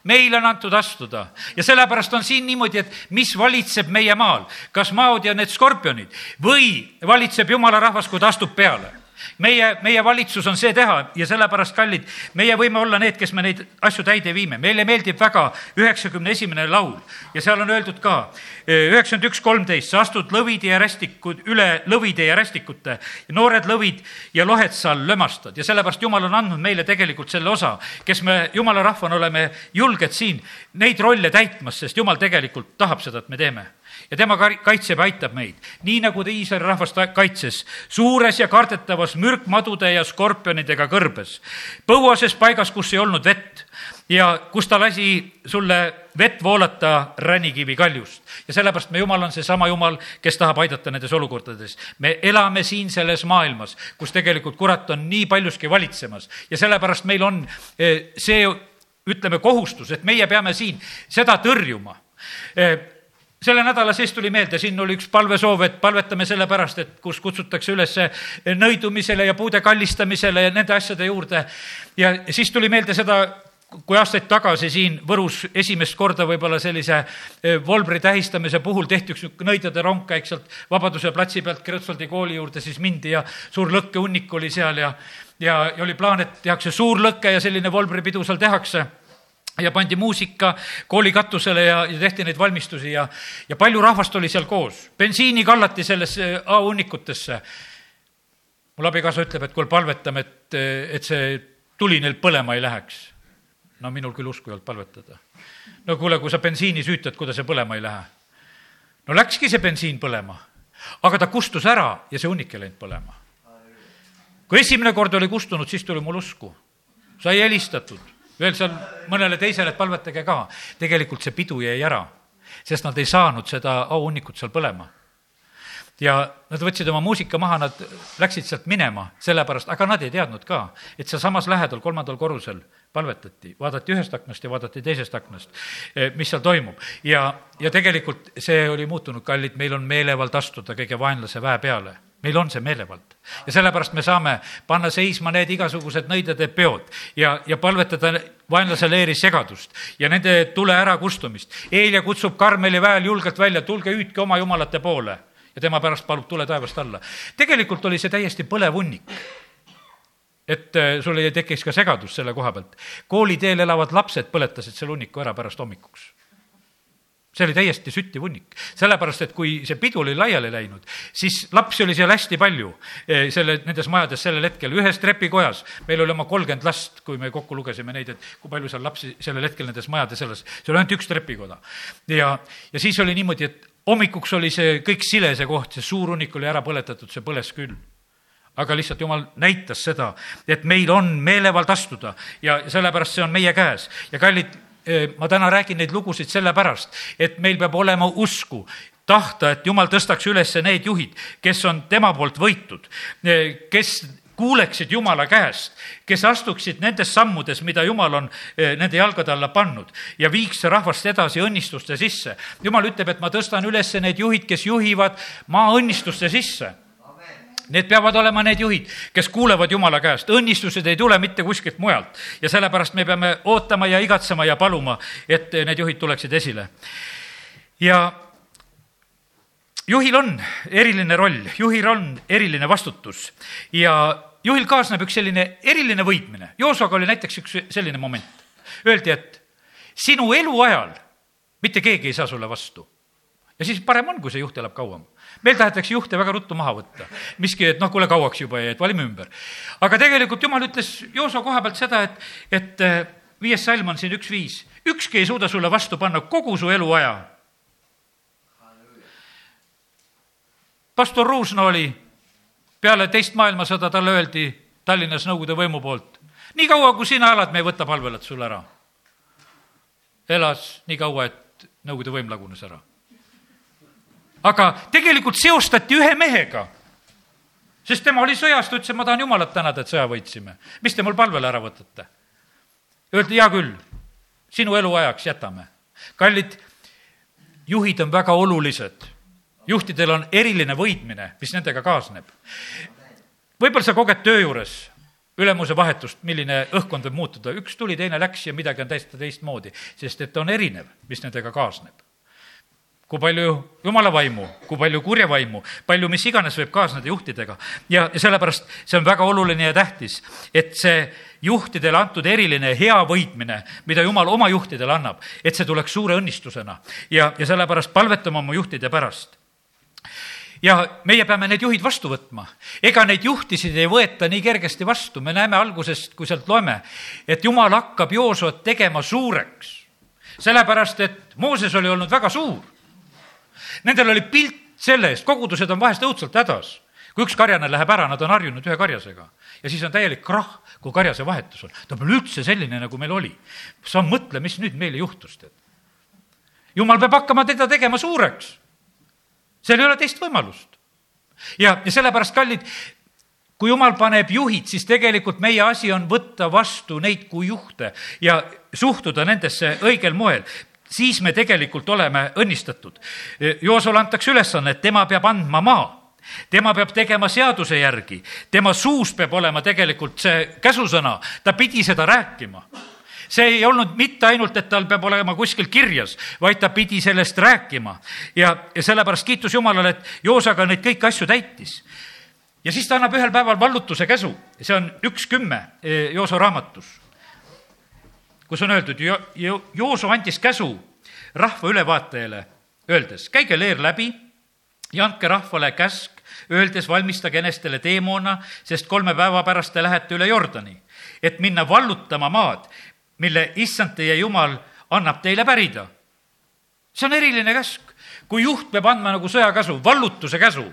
meile on antud astuda ja sellepärast on siin niimoodi, et mis valitseb meie maal, kas maod ja need skorpionid või valitseb jumala rahvas, kui ta astub peale meie, meie valitsus on see teha ja sellepärast, kallid, meie võime olla need, kes me neid asju täide viime. meile meeldib väga üheksakümne esimene laul ja seal on öeldud ka üheksakümmend üks, kolmteist, sa astud lõvide ja rästikud, üle lõvide ja rästikute, noored lõvid ja lohed sa lömastad. Ja sellepärast Jumal on andnud meile tegelikult selle osa, kes me jumala rahvana oleme julged siin neid rolle täitmas, sest Jumal tegelikult tahab seda, et me teeme ja tema kaitseb ja aitab meid, nii nagu ta Iisraeli rahvast kaitses suures ja kardetavas mürkmadude ja skorpionidega kõrbes, põuases paigas, kus ei olnud vett ja kus ta lasi sulle vett voolata ränikivi kaljust. ja sellepärast me Jumal on seesama Jumal, kes tahab aidata nendes olukordades. me elame siin selles maailmas, kus tegelikult kurat on nii paljuski valitsemas ja sellepärast meil on eh, see, ütleme, kohustus, et meie peame siin seda tõrjuma eh, selle nädala sees tuli meelde, siin oli üks palvesoov, et palvetame sellepärast, et kus kutsutakse üles nõidumisele ja puude kallistamisele ja nende asjade juurde. ja siis tuli meelde seda, kui aastaid tagasi siin Võrus esimest korda võib-olla sellise eh, Volbri tähistamise puhul tehti üks niisugune nõidade rongkäik sealt Vabaduse platsi pealt Kreutzwaldi kooli juurde, siis mindi ja suur lõkkehunnik oli seal ja, ja, ja oli plaan, et tehakse suur lõke ja selline Volbri pidu seal tehakse ja pandi muusika kooli katusele ja, ja tehti neid valmistusi ja, ja palju rahvast oli seal koos. bensiini kallati sellesse A-hunnikutesse. mul abikaasa ütleb, et kuule, palvetame, et, et see tuli neil põlema ei läheks. no minul küll usku ei olnud palvetada. no kuule, kui sa bensiini süütad, kuidas see põlema ei lähe? no läkski see bensiin põlema, aga ta kustus ära ja see hunnik ei läinud põlema. kui esimene kord oli kustunud, siis tuli mul usku. sai helistatud veel seal mõnele teisele, et palvetage ka. tegelikult see pidu jäi ära, sest nad ei saanud seda auhunnikut seal põlema. ja nad võtsid oma muusika maha, nad läksid sealt minema, sellepärast, aga nad ei teadnud ka, et sealsamas lähedal kolmandal korrusel palvetati, vaadati ühest aknast ja vaadati teisest aknast, eh, mis seal toimub. ja, ja tegelikult see oli muutunud, kallid, meil on meelevald astuda kõige vaenlase väe peale meil on see meelevald ja sellepärast me saame panna seisma need igasugused nõidade peod ja, ja palvetada vaenlase leeris segadust ja nende tule ärakustumist. Eelia kutsub Karmeli väel julgelt välja, tulge hüüdke oma jumalate poole ja tema pärast palub tule taevast alla. tegelikult oli see täiesti põlev hunnik. et äh, sul ei tekiks ka segadust selle koha pealt. kooliteel elavad lapsed põletasid selle hunniku ära pärast hommikuks see oli täiesti süttiv hunnik, sellepärast et kui see pidu oli laiali läinud, siis lapsi oli seal hästi palju eh, selle, nendes majades sellel hetkel, ühes trepikojas. meil oli oma kolmkümmend last, kui me kokku lugesime neid, et kui palju seal lapsi sellel hetkel nendes majades elas. see oli ainult üks trepikoda. ja, ja siis oli niimoodi, et hommikuks oli see kõik sile, see koht, see suur hunnik oli ära põletatud, see põles küll aga lihtsalt jumal näitas seda, et meil on meelevald astuda ja sellepärast see on meie käes ja kallid ma täna räägin neid lugusid sellepärast, et meil peab olema usku, tahta, et jumal tõstaks üles need juhid, kes on tema poolt võitud, kes kuuleksid Jumala käest, kes astuksid nendes sammudes, mida Jumal on nende jalgade alla pannud ja viiks rahvast edasi õnnistuste sisse. Jumal ütleb, et ma tõstan üles need juhid, kes juhivad maa õnnistuste sisse Need peavad olema need juhid, kes kuulevad Jumala käest, õnnistused ei tule mitte kuskilt mujalt ja sellepärast me peame ootama ja igatsema ja paluma, et need juhid tuleksid esile. ja juhil on eriline roll, juhil on eriline vastutus ja juhil kaasneb üks selline eriline võitmine. Joosoga oli näiteks üks selline moment. Öeldi, et sinu eluajal mitte keegi ei saa sulle vastu. Ja siis parem on, kui see juht elab kauem meil tahetakse juhte väga ruttu maha võtta. miski, et noh, kuule, kauaks juba jäi, et valime ümber. aga tegelikult jumal ütles Jooso koha pealt seda, et, et eh, viies salm on siin üks viis. ükski ei suuda sulle vastu panna kogu su eluaja. pastor Ruusna oli, peale teist maailmasõda talle öeldi Tallinnas Nõukogude võimu poolt, nii kaua, kui sina elad, me ei võta palvelat sul ära. elas nii kaua, et Nõukogude võim lagunes ära aga tegelikult seostati ühe mehega. sest tema oli sõjas, ta ütles, et ma tahan Jumalat tänada, et sõja võitsime. mis te mul palvele ära võtate? Öeldi, hea küll, sinu eluajaks jätame. kallid, juhid on väga olulised. juhtidel on eriline võidmine, mis nendega kaasneb. võib-olla sa koged töö juures ülemuse vahetust, milline õhkkond võib muutuda, üks tuli, teine läks ja midagi on täiesti teistmoodi, sest et on erinev, mis nendega kaasneb kui palju jumala vaimu, kui palju kurja vaimu, palju mis iganes võib kaasneda juhtidega. ja, sellepärast see on väga oluline ja tähtis, et see juhtidele antud eriline hea võitmine, mida jumal oma juhtidele annab, et see tuleks suure õnnistusena ja, ja sellepärast palvetame oma juhtide pärast ja meie peame need juhid vastu võtma. ega neid juhtisid ei võeta nii kergesti vastu, me näeme algusest, kui sealt loeme, et jumal hakkab Joosot tegema suureks. sellepärast, et Mooses oli olnud väga suur Nendel oli pilt selle eest, kogudused on vahest õudselt hädas. kui üks karjane läheb ära, nad on harjunud ühe karjasega ja siis on täielik krahh, kui karjase vahetus on. ta pole üldse selline, nagu meil oli. sa mõtle, mis nüüd meile juhtus, tead. jumal peab hakkama teda tegema suureks. seal ei ole teist võimalust. ja, ja sellepärast, kallid, kui jumal paneb juhid, siis tegelikult meie asi on võtta vastu neid kui juhte ja suhtuda nendesse õigel moel siis me tegelikult oleme õnnistatud. Joosole antakse ülesanne, et tema peab andma maa tema peab tegema seaduse järgi, tema suus peab olema tegelikult see käsusõna, ta pidi seda rääkima see ei olnud mitte ainult, et tal peab olema kuskil kirjas, vaid ta pidi sellest rääkima. ja, ja sellepärast kiitus Jumalale, et Joosaga neid kõiki asju täitis. ja siis ta annab ühel päeval vallutuse käsu, see on üks kümme eh, Jooso raamatus kus on öeldud jo,, jo, Jooso andis käsu rahva ülevaatajale, öeldes, käige leer läbi ja andke rahvale käsk, öeldes, valmistage enestele teemoona, sest kolme päeva pärast te lähete üle Jordani, et minna vallutama maad, mille issand teie jumal annab teile pärida. see on eriline käsk, kui juht peab andma nagu sõjakäsu, vallutuse käsu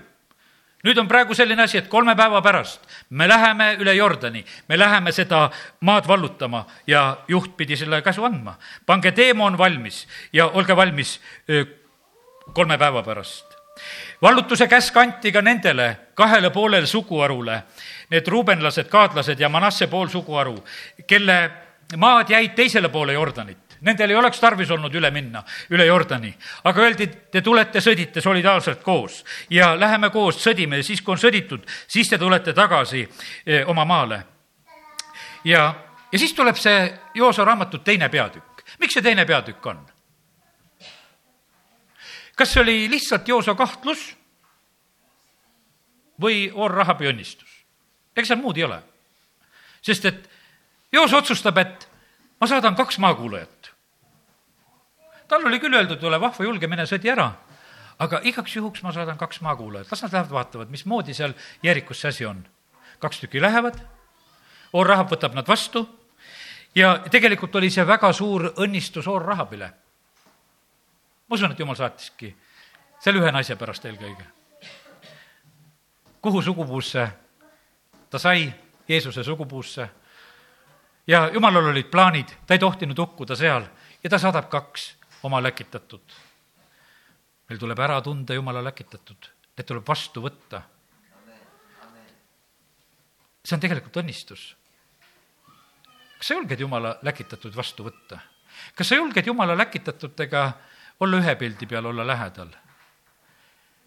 nüüd on praegu selline asi, et kolme päeva pärast me läheme üle Jordani, me läheme seda maad vallutama ja juht pidi selle käsu andma. pange teemon valmis ja olge valmis kolme päeva pärast. vallutuse käsk anti ka nendele kahele poolele suguharule, need ruubenlased, kaadlased ja Manasse pool suguharu, kelle maad jäid teisele poole Jordanit Nendel ei oleks tarvis olnud üle minna, üle Jordani. aga öeldi, te tulete, sõdite solidaarselt koos ja läheme koos, sõdime ja siis, kui on sõditud, siis te tulete tagasi eh, oma maale. ja, ja siis tuleb see Joosa raamatu teine peatükk. miks see teine peatükk on? kas see oli lihtsalt Joosa kahtlus või Orrahabi õnnistus? ega seal muud ei ole. sest et Joos otsustab, et ma saadan kaks maakuulajat tal oli küll öeldud, ole vahva, julge, mine sõdi ära. aga igaks juhuks ma saadan kaks maakuulajat, las nad lähevad vaatavad, mismoodi seal Jeerikus see asi on. kaks tükki lähevad, Oor-Rahab võtab nad vastu ja tegelikult oli see väga suur õnnistus Oor-Rahabile. ma usun, et jumal saatiski selle ühe naise pärast eelkõige. kuhu sugupuusse ta sai, Jeesuse sugupuusse ja jumalal olid plaanid, ta ei tohtinud hukkuda seal ja ta saadab kaks oma läkitatud. meil tuleb ära tunda Jumala läkitatud, need tuleb vastu võtta. see on tegelikult õnnistus. kas sa julged Jumala läkitatud vastu võtta? kas sa julged Jumala läkitatutega olla ühe pildi peal, olla lähedal?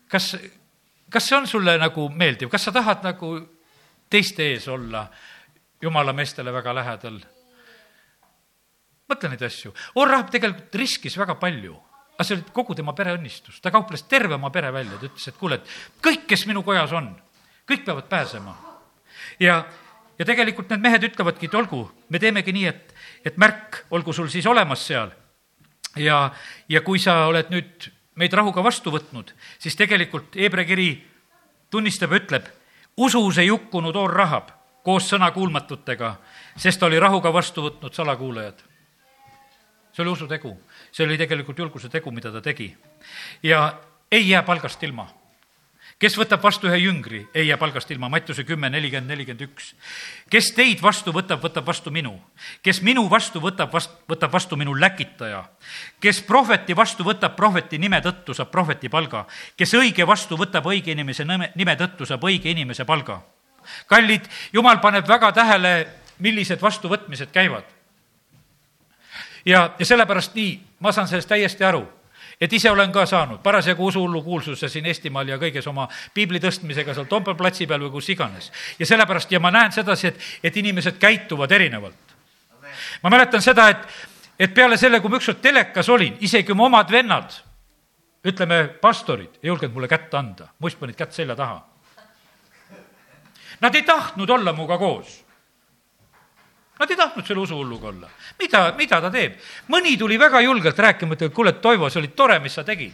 kas, kas see on sulle nagu meeldiv, kas sa tahad nagu teiste ees olla Jumala meestele väga lähedal? Mõtle neid asju. Orrahab tegelikult riskis väga palju, aga see oli kogu tema pere õnnistus. ta kauples terve oma pere välja, ta ütles, et kuule, et kõik, kes minu kojas on, kõik peavad pääsema. ja, ja tegelikult need mehed ütlevadki, et olgu, me teemegi nii, et, et märk olgu sul siis olemas seal. ja, ja kui sa oled nüüd meid rahuga vastu võtnud, siis tegelikult Hebra kiri tunnistab ja ütleb, usus ei hukkunud Orrahab koos sõnakuulmatutega, sest ta oli rahuga vastu võtnud salakuulajad see oli usutegu, see oli tegelikult julguse tegu, mida ta tegi. ja ei jää palgast ilma. kes võtab vastu ühe jüngri, ei jää palgast ilma, Mattiuse kümme, nelikümmend, nelikümmend üks. kes teid vastu võtab, võtab vastu minu. kes minu vastu võtab, vast-, võtab vastu minu läkitaja. kes prohveti vastu võtab prohveti nime tõttu, saab prohveti palga. kes õige vastu võtab õige inimese nime, nime tõttu, saab õige inimese palga. kallid, jumal paneb väga tähele, millised vastuvõtmised käivad ja, ja sellepärast nii, ma saan sellest täiesti aru et ise olen ka saanud parasjagu usuhullu kuulsuse siin Eestimaal ja kõiges oma piibli tõstmisega seal Toompea platsi peal või kus iganes. ja sellepärast ja ma näen sedasi, et, et inimesed käituvad erinevalt. ma mäletan seda, et, et peale selle, kui ma ükskord telekas olin, isegi mu omad vennad ütleme, pastorid ei julgenud mulle kätt anda, muist panid kätt selja taha. Nad ei tahtnud olla minuga koos. Nad ei tahtnud selle usuhulluga olla. mida, mida ta teeb? mõni tuli väga julgelt rääkima, et kuule, Toivo, see oli tore, mis sa tegid.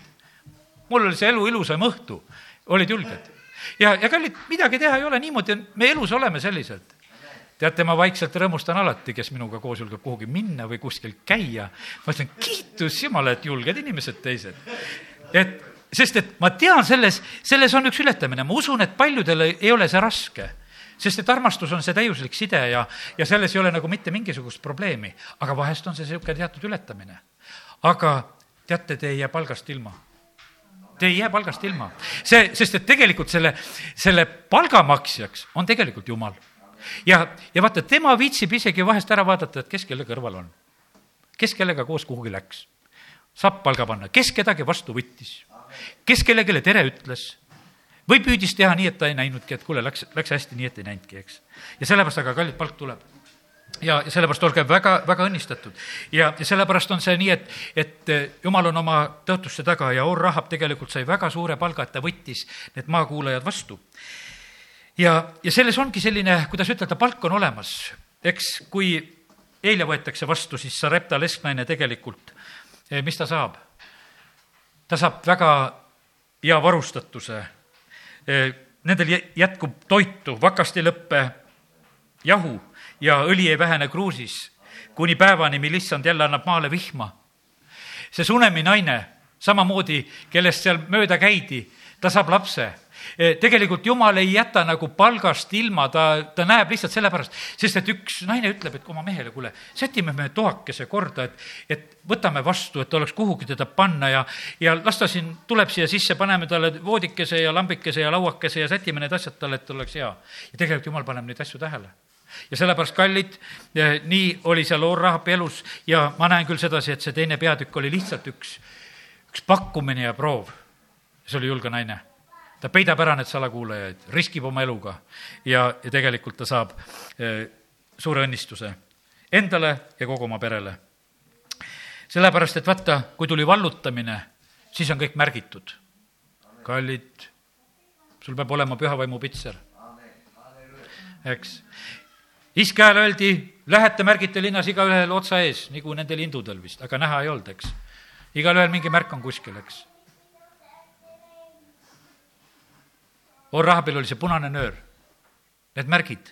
mul oli see elu ilusam õhtu, olid julged. ja, ja kallid, midagi teha ei ole, niimoodi me elus oleme selliselt teate, ma vaikselt rõõmustan alati, kes minuga koos julgeb kuhugi minna või kuskil käia. ma ütlen, kiitus Jumala, et julged inimesed teised. et, sest et ma tean selles, selles on üks ületamine, ma usun, et paljudele ei ole see raske sest et armastus on see täiuslik side ja, ja selles ei ole nagu mitte mingisugust probleemi, aga vahest on see niisugune teatud ületamine. aga teate, te ei jää palgast ilma Te ei jää palgast ilma. see, sest et tegelikult selle, selle palgamaksjaks on tegelikult Jumal ja, ja vaata, tema viitsib isegi vahest ära vaadata, et kes kelle kõrval on. kes kellega koos kuhugi läks. saab palga panna, kes kedagi vastu võttis, kes kellelegi tere ütles või püüdis teha nii, et ta ei näinudki, et kuule, läks, läks hästi, nii et ei näinudki, eks. ja sellepärast aga kallid palk tuleb ja, ja sellepärast olge väga, väga õnnistatud. ja, ja sellepärast on see nii, et, et eh, jumal on oma tõotuste taga ja Or Rahab tegelikult sai väga suure palga, et ta võttis need maakuulajad vastu ja, ja selles ongi selline, kuidas ütelda, palk on olemas. eks kui eile võetakse vastu, siis Sarepta lesknaine tegelikult, eh, mis ta saab? ta saab väga hea varustatuse. Eh, nendel jätkub toitu, vakast ei lõppe, jahu ja õli ei vähene kruusis, kuni päevani, mil issand jälle annab maale vihma. see Sunemi naine, samamoodi, kellest seal mööda käidi, ta saab lapse tegelikult jumal ei jäta nagu palgast ilma, ta, ta näeb lihtsalt sellepärast, sest et üks naine ütleb, et oma mehele, kuule, sätime me toakese korda, et, et võtame vastu, et oleks kuhugi teda panna ja, ja las ta siin tuleb siia sisse, paneme talle voodikese ja lambikese ja lauakese ja sätime need asjad talle, et oleks hea. ja tegelikult jumal paneb neid asju tähele ja sellepärast, kallid, eh, nii oli seal Orrahapi elus ja ma näen küll sedasi, et see teine peatükk oli lihtsalt üks, üks pakkumine ja proov. see oli julge naine ta peidab ära need salakuulajaid, riskib oma eluga ja, ja tegelikult ta saab e, suure õnnistuse endale ja kogu oma perele. sellepärast, et vaata, kui tuli vallutamine, siis on kõik märgitud. kallid, sul peab olema pühavaimu pitser. eks. iske ajal öeldi, lähete, märgite linnas igaühel otsa ees, nagu nendel hindudel vist, aga näha ei olnud, eks. igalühel mingi märk on kuskil, eks Orrahabil oli see punane nöör, need märgid,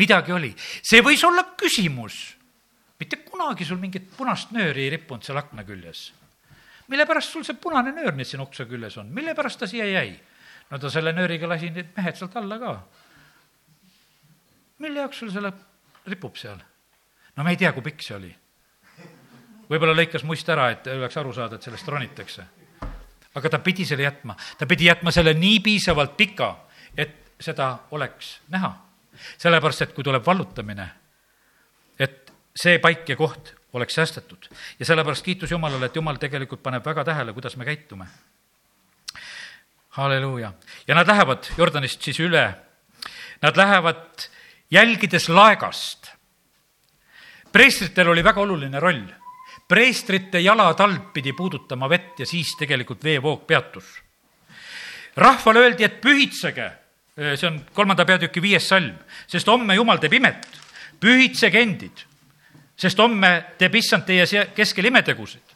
midagi oli. see võis olla küsimus. mitte kunagi sul mingit punast nööri ei rippunud seal akna küljes. mille pärast sul see punane nöör nüüd siin ukse küljes on, mille pärast ta siia jäi? no ta selle nööriga lasi need mehed sealt alla ka. mille jaoks sul selle ripub seal? no me ei tea, kui pikk see oli. võib-olla lõikas must ära, et oleks aru saada, et sellest ronitakse aga ta pidi selle jätma, ta pidi jätma selle nii piisavalt pika, et seda oleks näha. sellepärast, et kui tuleb vallutamine, et see paik ja koht oleks säästetud. ja sellepärast kiitus Jumalale, et Jumal tegelikult paneb väga tähele, kuidas me käitume. halleluuja. ja nad lähevad Jordanist siis üle. Nad lähevad jälgides laegast. preestritel oli väga oluline roll preestrite jalatalp pidi puudutama vett ja siis tegelikult veevoog peatus. rahvale öeldi, et pühitsege, see on kolmanda peatüki viies salm, sest homme Jumal teeb imet, pühitsege endid, sest homme teeb issand teie keskel imetegusid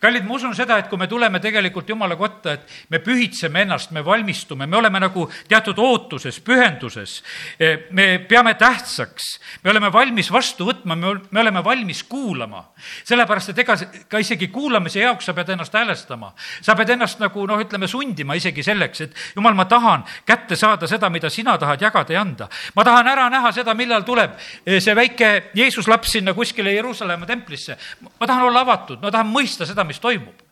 kallid, ma usun seda, et kui me tuleme tegelikult Jumala kotta, et me pühitseme ennast, me valmistume, me oleme nagu teatud ootuses, pühenduses, e, me peame tähtsaks, me oleme valmis vastu võtma, me, me oleme valmis kuulama. sellepärast, et ega ka isegi kuulamise jaoks sa pead ennast häälestama. sa pead ennast nagu noh, ütleme sundima isegi selleks, et jumal, ma tahan kätte saada seda, mida sina tahad jagada ja anda. ma tahan ära näha seda, millal tuleb e, see väike Jeesus laps sinna kuskile Jeruusalemma templisse. ma tahan olla avatud, ma tahan mõista seda, mis toimub.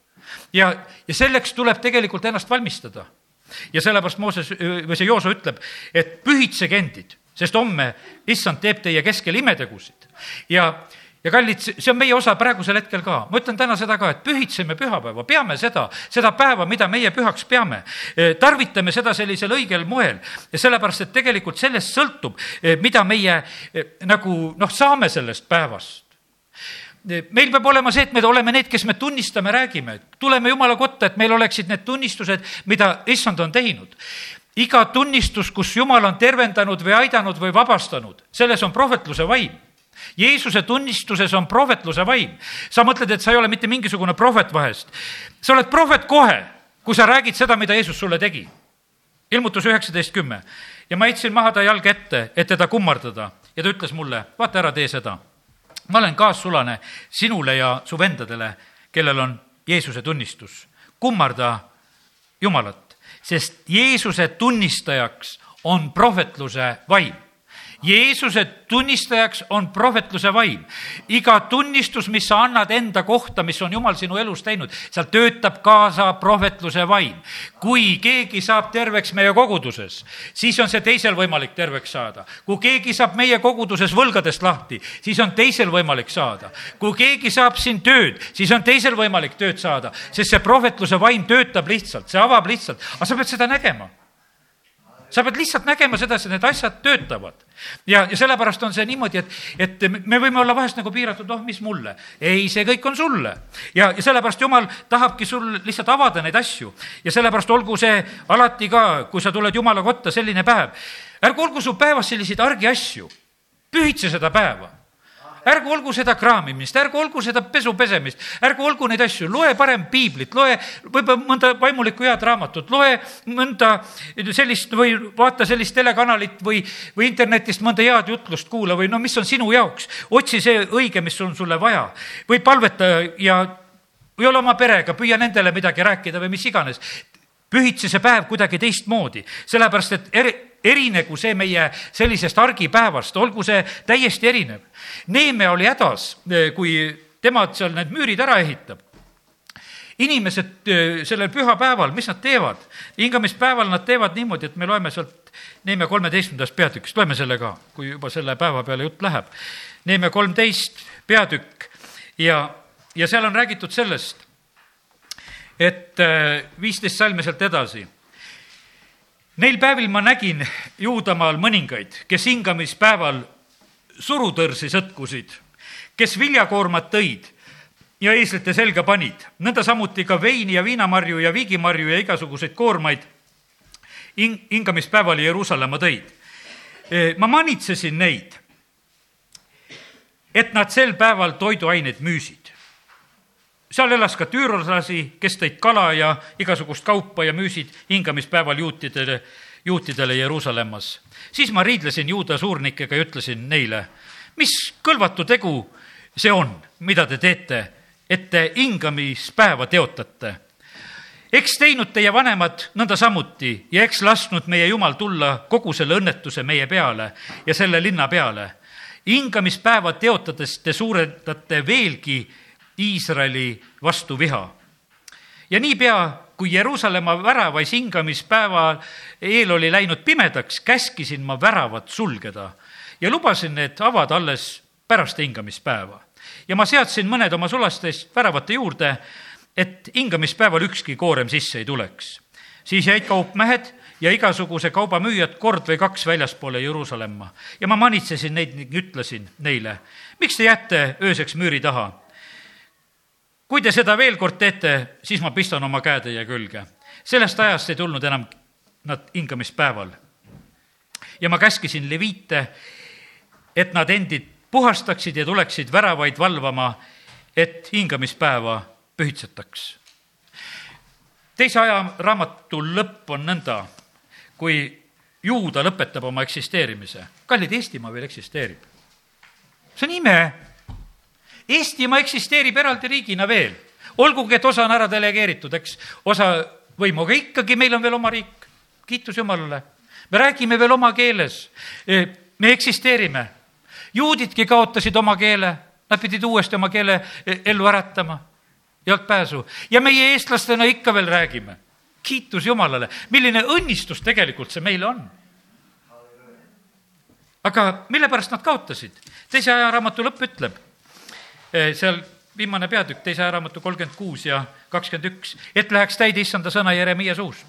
ja, ja selleks tuleb tegelikult ennast valmistada. ja sellepärast Mooses või see Jooso ütleb, et pühitsege endid, sest homme issand teeb teie keskel imetegusid. ja, ja kallid, see on meie osa praegusel hetkel ka. ma ütlen täna seda ka, et pühitseme pühapäeva, peame seda, seda päeva, mida meie pühaks peame. E, tarvitame seda sellisel õigel moel ja sellepärast, et tegelikult sellest sõltub, e, mida meie e, nagu noh, saame sellest päevast meil peab olema see, et me oleme need, kes me tunnistame, räägime, tuleme Jumala kotta, et meil oleksid need tunnistused, mida issand on teinud. iga tunnistus, kus Jumal on tervendanud või aidanud või vabastanud, selles on prohvetluse vaim Jeesuse tunnistuses on prohvetluse vaim. sa mõtled, et sa ei ole mitte mingisugune prohvet vahest. sa oled prohvet kohe, kui sa räägid seda, mida Jeesus sulle tegi. ilmutus üheksateist kümme ja ma heitsin maha ta jalga ette, et teda kummardada ja ta ütles mulle, vaata ära, tee seda. Ma olen kaassulane sinule ja su vendadele, kellel on Jeesuse tunnistus. kummarda Jumalat, sest Jeesuse tunnistajaks on prohvetluse vaim Jeesuse tunnistajaks on prohvetluse vaim. iga tunnistus, mis sa annad enda kohta, mis on Jumal sinu elus teinud, seal töötab kaasa prohvetluse vaim. kui keegi saab terveks meie koguduses, siis on see teisel võimalik terveks saada. kui keegi saab meie koguduses võlgadest lahti, siis on teisel võimalik saada. kui keegi saab siin tööd, siis on teisel võimalik tööd saada, sest see prohvetluse vaim töötab lihtsalt, see avab lihtsalt, aga sa pead seda nägema sa pead lihtsalt nägema sedasi, et need asjad töötavad. ja, ja sellepärast on see niimoodi, et, et me võime olla vahest nagu piiratud, oh, mis mulle. ei, see kõik on sulle. ja, ja sellepärast Jumal tahabki sul lihtsalt avada neid asju. ja sellepärast olgu see alati ka, kui sa tuled Jumala kotta, selline päev. ärgu olgu su päevas selliseid argiasju. pühitse seda päeva ärgu olgu seda kraamimist, ärgu olgu seda pesu pesemist, ärgu olgu neid asju, loe parem piiblit, loe võib-olla mõnda vaimulikku head raamatut, loe mõnda sellist või vaata sellist telekanalit või, või internetist mõnda head jutlust kuula või no mis on sinu jaoks. otsi see õige, mis on sulle vaja. Või palveta ja või ole oma perega, püüa nendele midagi rääkida või mis iganes. Pühitse see päev kuidagi teistmoodi, sellepärast et eri, erinegu see meie sellisest argipäevast, olgu see täiesti erinev. Neeme oli hädas, kui tema seal need müürid ära ehitab inimesed sellel pühapäeval, mis nad teevad? hingamispäeval nad teevad niimoodi, et me loeme sealt Neeme kolmeteistkümnendast peatükist, loeme selle ka, kui juba selle päeva peale jutt läheb. Neeme kolmteist peatükk ja, ja seal on räägitud sellest, et viisteist salmi sealt edasi Neil päevil ma nägin Juudamaal mõningaid, kes hingamispäeval surutõrsi sõtkusid, kes viljakoormat tõid ja eeslite selga panid, nõnda samuti ka veini ja viinamarju ja viigimarju ja igasuguseid koormaid hing-, hingamispäeval Jeruusalemma tõid. ma manitsesin neid, et nad sel päeval toiduaineid müüsid seal elas ka tüürlasi, kes tõid kala ja igasugust kaupa ja müüsid hingamispäeval juutidele, juutidele Jeruusalemmas. siis ma riidlesin juuda suurnikega ja ütlesin neile, mis kõlvatu tegu see on, mida te teete, et te hingamispäeva teotate. eks teinud teie vanemad nõnda samuti ja eks lasknud meie Jumal tulla kogu selle õnnetuse meie peale ja selle linna peale. hingamispäeva teotades te suurendate veelgi Iisraeli vastu viha. ja niipea, kui Jeruusalemma väravais hingamispäeva eel oli läinud pimedaks, käskisin ma väravad sulgeda ja lubasin need avada alles pärast hingamispäeva. ja ma seadsin mõned oma sulastest väravate juurde, et hingamispäeval ükski koorem sisse ei tuleks. siis jäid kaupmehed ja igasuguse kauba müüjad kord või kaks väljaspoole Jeruusalemma ja ma manitsesin neid ning ütlesin neile, miks te jääte ööseks müüri taha kui te seda veel kord teete, siis ma pistan oma käe teie külge. sellest ajast ei tulnud enam nad hingamispäeval. ja ma käskisin leviite, et nad endid puhastaksid ja tuleksid väravaid valvama, et hingamispäeva pühitsetaks. teise aja raamatu lõpp on nõnda, kui juuda lõpetab oma eksisteerimise. kallid, Eestimaa veel eksisteerib. see on ime Eestimaa eksisteerib eraldi riigina veel, olgugi et osa on ära delegeeritud, eks, osa võimu, aga ikkagi meil on veel oma riik, kiitus Jumalale. me räägime veel oma keeles, e, me eksisteerime. juudidki kaotasid oma keele, nad pidid uuesti oma keele e, ellu äratama, ei olnud pääsu. ja meie eestlastena ikka veel räägime. kiitus Jumalale, milline õnnistus tegelikult see meile on aga mille pärast nad kaotasid? teise ajaraamatu lõpp ütleb seal viimane peatükk, teise ajaraamatu kolmkümmend kuus ja kakskümmend üks, et läheks täide issanda sõna Jeremiia suust.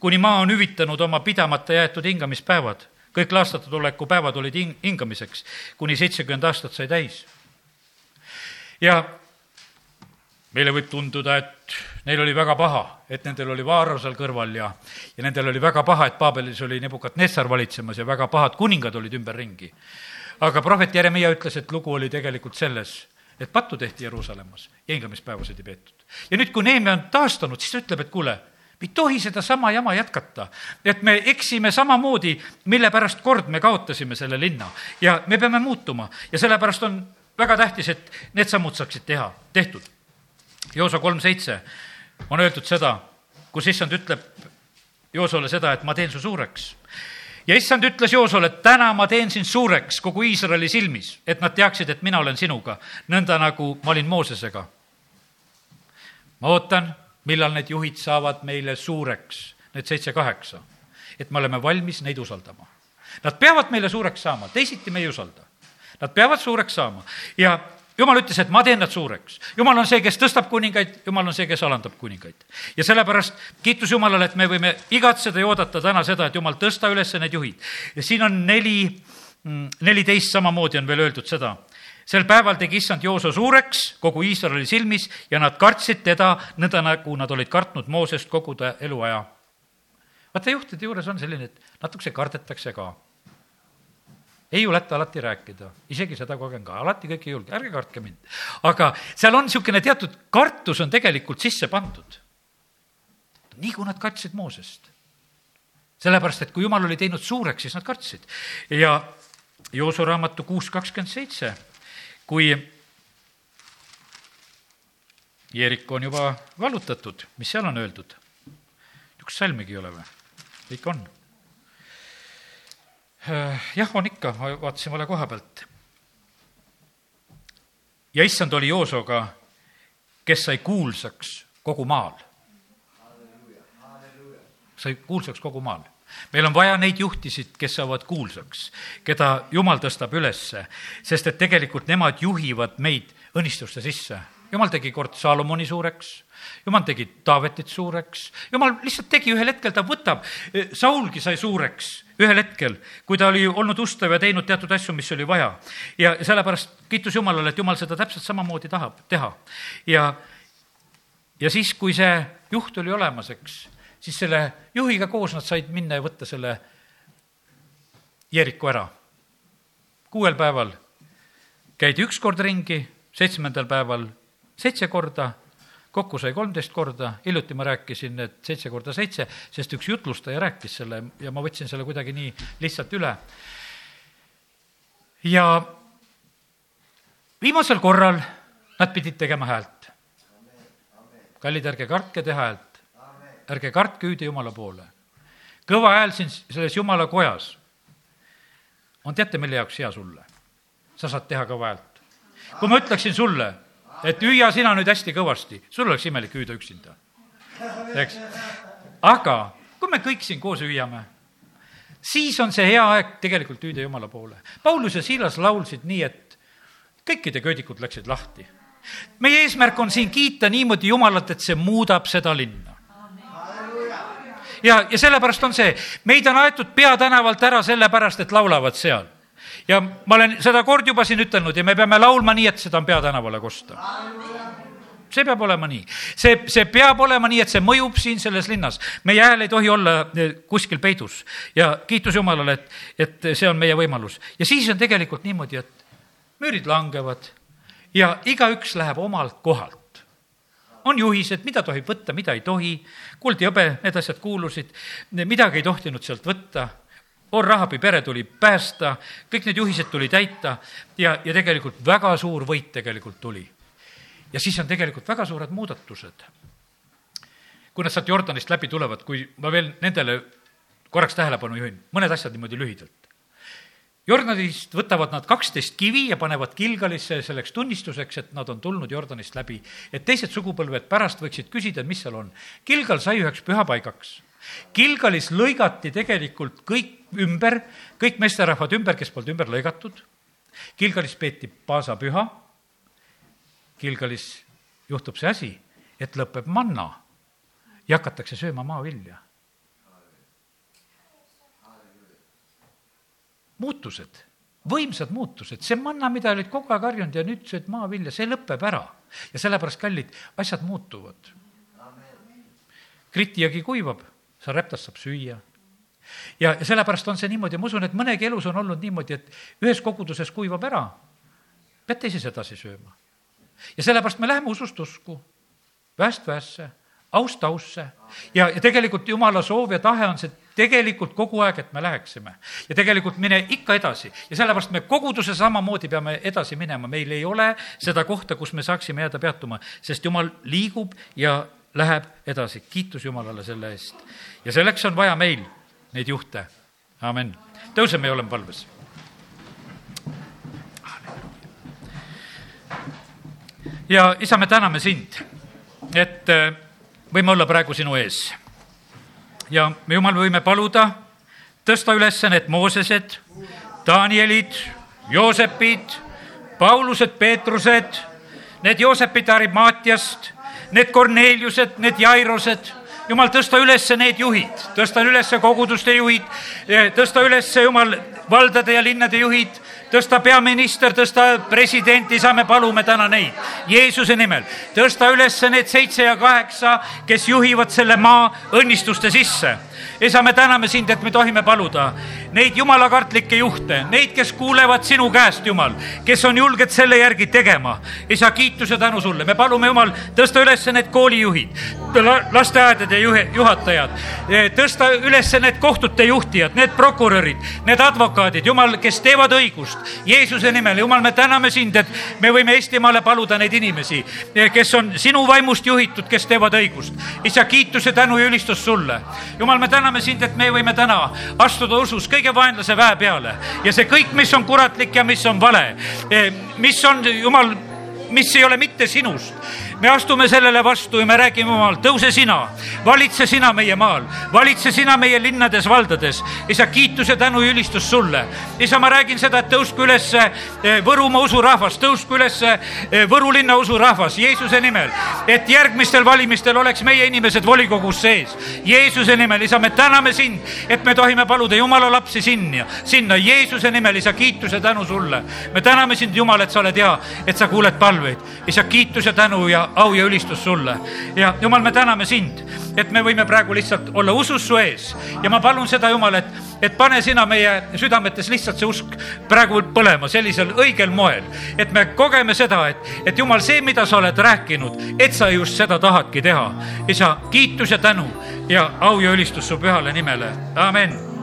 kuni maa on hüvitanud oma pidamata jäetud hingamispäevad, kõik laastatuleku päevad olid hing-, hingamiseks, kuni seitsekümmend aastat sai täis. ja meile võib tunduda, et neil oli väga paha, et nendel oli Vaaro seal kõrval ja, ja nendel oli väga paha, et Paabelis oli Nebukadnessar valitsemas ja väga pahad kuningad olid ümberringi. aga prohvet Jeremiah ütles, et lugu oli tegelikult selles, et pattu tehti Jeruusalemmas ja hingamispäevasid ei peetud. ja nüüd, kui Neemia on taastunud, siis ta ütleb, et kuule, me ei tohi sedasama jama jätkata. et me eksime samamoodi, mille pärast kord me kaotasime selle linna ja me peame muutuma ja sellepärast on väga tähtis, et need sammud saaksid teha, tehtud. Joosa kolm seitse on öeldud seda, kus issand ütleb Joosole seda, et ma teen su suureks. Ja issand ütles Joosole, et täna ma teen sind suureks kogu Iisraeli silmis, et nad teaksid, et mina olen sinuga, nõnda nagu ma olin Moosesega. ma ootan millal need juhid saavad meile suureks, need seitse-kaheksa, et me oleme valmis neid usaldama. Nad peavad meile suureks saama, teisiti me ei usalda. Nad peavad suureks saama ja jumal ütles, et ma teen nad suureks. jumal on see, kes tõstab kuningaid, jumal on see, kes alandab kuningaid. ja sellepärast kiitus Jumalale, et me võime igatseda ja oodata täna seda, et Jumal, tõsta üles need juhid. ja siin on neli, mm, neliteist samamoodi on veel öeldud seda sel päeval tegi issand Jooso suureks kogu Iisraeli silmis ja nad kartsid teda nõnda, nagu nad olid kartnud Moosest kogu ta eluaja. vaata, juhtide juures on selline, et natukese kardetakse ka. Ei juleta alati rääkida, isegi seda kogen ka, alati kõik ei julge, ärge kartke mind. aga seal on niisugune teatud kartus on tegelikult sisse pandud. nii kui nad kartsid Moosest. sellepärast, et kui jumal oli teinud suureks, siis nad kartsid. ja Jooso raamatu kuus kakskümmend seitse kui Jeeriko on juba vallutatud, mis seal on öeldud? niisugust salmigi ei ole või? kõik on. Jah, on ikka, ma vaatasin vale koha pealt. ja issand oli Joosoga, kes sai kuulsaks kogu maal. sai kuulsaks kogu maal meil on vaja neid juhtisid, kes saavad kuulsaks, keda Jumal tõstab ülesse, sest et tegelikult nemad juhivad meid õnnistuste sisse. Jumal tegi kord Saalomoni suureks, Jumal tegi Taavetit suureks, Jumal lihtsalt tegi ühel hetkel, ta võtab, Saulgi sai suureks ühel hetkel, kui ta oli olnud ustav ja teinud teatud asju, mis oli vaja. ja sellepärast kiitus Jumalale, et Jumal seda täpselt samamoodi tahab teha. ja, ja siis, kui see juht oli olemas, eks siis selle juhiga koos nad said minna ja võtta selle Jeeriku ära. kuuel päeval käidi üks kord ringi, seitsmendal päeval seitse korda, kokku sai kolmteist korda, hiljuti ma rääkisin, et seitse korda seitse, sest üks jutlustaja rääkis selle ja ma võtsin selle kuidagi nii lihtsalt üle. ja viimasel korral nad pidid tegema häält. kallid, ärge kartke teha häält ärge kartke hüüda Jumala poole. kõva hääl siin selles Jumala kojas on teate, mille jaoks hea sulle? sa saad teha kõva häält. kui ma ütleksin sulle, et hüüa sina nüüd hästi kõvasti, sul oleks imelik hüüda üksinda. eks? aga kui me kõik siin koos hüüame, siis on see hea aeg tegelikult hüüda Jumala poole. Paulus ja Siilas laulsid nii, et kõikide köödikud läksid lahti. meie eesmärk on siin kiita niimoodi Jumalat, et see muudab seda linna ja, ja sellepärast on see, meid on aetud peatänavalt ära sellepärast, et laulavad seal. Ja ma olen seda kord juba siin ütelnud ja me peame laulma nii, et seda on peatänavale kosta see peab olema nii. see, see peab olema nii, et see mõjub siin selles linnas. meie hääl ei tohi olla eh, kuskil peidus ja kiitus Jumalale, et, et see on meie võimalus. ja siis on tegelikult niimoodi, et müürid langevad ja igaüks läheb omalt kohalt on juhised, mida tohib võtta, mida ei tohi, kuld ja hõbe, need asjad kuulusid, midagi ei tohtinud sealt võtta, Orrahabi pere tuli päästa, kõik need juhised tuli täita ja, ja tegelikult väga suur võit tegelikult tuli. ja siis on tegelikult väga suured muudatused. kui nad sealt Jordanist läbi tulevad, kui ma veel nendele korraks tähelepanu juhin, mõned asjad niimoodi lühidalt. Jordanist võtavad nad kaksteist kivi ja panevad Kilgalisse selleks tunnistuseks, et nad on tulnud Jordanist läbi. et teised sugupõlved pärast võiksid küsida, mis seal on. Kilgal sai üheks pühapaigaks. Kilgalis lõigati tegelikult kõik ümber, kõik meesterahvad ümber, kes polnud ümber lõigatud. Kilgalis peeti paasapüha. Kilgalis juhtub see asi, et lõpeb manna ja hakatakse sööma maavilja muutused. võimsad muutused, see manna, mida olid kogu aeg harjunud ja nüüd sööd maavilja, see lõpeb ära. ja sellepärast, kallid, asjad muutuvad. kritiagi kuivab, seal räptast saab süüa. ja, ja sellepärast on see niimoodi, ma usun, et mõnegi elus on olnud niimoodi, et ühes koguduses kuivab ära, pead teises edasi sööma. ja sellepärast me läheme usust usku, väest väesse aust ausse ja, ja tegelikult jumala soov ja tahe on see tegelikult kogu aeg, et me läheksime. ja tegelikult mine ikka edasi ja sellepärast me koguduse samamoodi peame edasi minema, meil ei ole seda kohta, kus me saaksime jääda peatuma, sest jumal liigub ja läheb edasi, kiitus Jumalale selle eest. ja selleks on vaja meil neid juhte, amen. tõuseme ja oleme palves. ja isa, me täname sind, et võime olla praegu sinu ees. ja me, Jumal, võime paluda, tõsta üles need Moosesed, Danielid, Joosepid, Paulused, Peetrused, need Joosepid Arimaatiast, need Korneliused, need Jairosed jumal, tõsta üles need juhid, tõsta üles koguduste juhid, tõsta üles, jumal, valdade ja linnade juhid, tõsta peaminister, tõsta president, isa, me palume täna neid Jeesuse nimel. tõsta üles need seitse ja kaheksa, kes juhivad selle maa õnnistuste sisse isa, me täname sind, et me tohime paluda neid jumalakartlikke juhte, neid, kes kuulevad sinu käest, Jumal, kes on julged selle järgi tegema. isa, kiitus ja tänu sulle, me palume, Jumal, tõsta üles need koolijuhid, lasteaedade juhatajad, tõsta üles need kohtute juhtijad, need prokurörid, need advokaadid, Jumal, kes teevad õigust Jeesuse nimel. Jumal, me täname sind, et me võime Eestimaale paluda neid inimesi, kes on sinu vaimust juhitud, kes teevad õigust. isa, kiitus ja tänu ja ülistus sulle. Jumal, me täname sind, et me võime täna astuda usus kõige vaenlase väe peale. Ja see kõik, mis on kuratlik ja mis on vale, eh, mis on, jumal, mis ei ole mitte sinust me astume sellele vastu ja me räägime Jumal, tõuse sina, valitse sina meie maal, valitse sina meie linnades, valdades. isa, kiitus ja tänu ja ülistus sulle. isa, ma räägin seda, et tõusku üles eh, Võrumaa usurahvas, tõusku üles eh, Võru linna usurahvas Jeesuse nimel, et järgmistel valimistel oleks meie inimesed volikogus sees. Jeesuse nimel, isa, me täname sind, et me tohime paluda Jumala lapsi sinna, sinna Jeesuse nimel, isa, kiitus ja tänu sulle. me täname sind, Jumal, et sa oled hea, et sa kuuled palveid. isa, kiitus ja tänu ja au ja ülistus sulle. ja Jumal, me täname sind, et me võime praegu lihtsalt olla usus su ees ja ma palun seda, Jumal, et, et pane sina meie südametes lihtsalt see usk praegu põlema sellisel õigel moel, et me kogeme seda, et, et Jumal, see, mida sa oled rääkinud, et sa just seda tahadki teha. isa, kiitus ja tänu ja au ja ülistus su pühale nimele, amen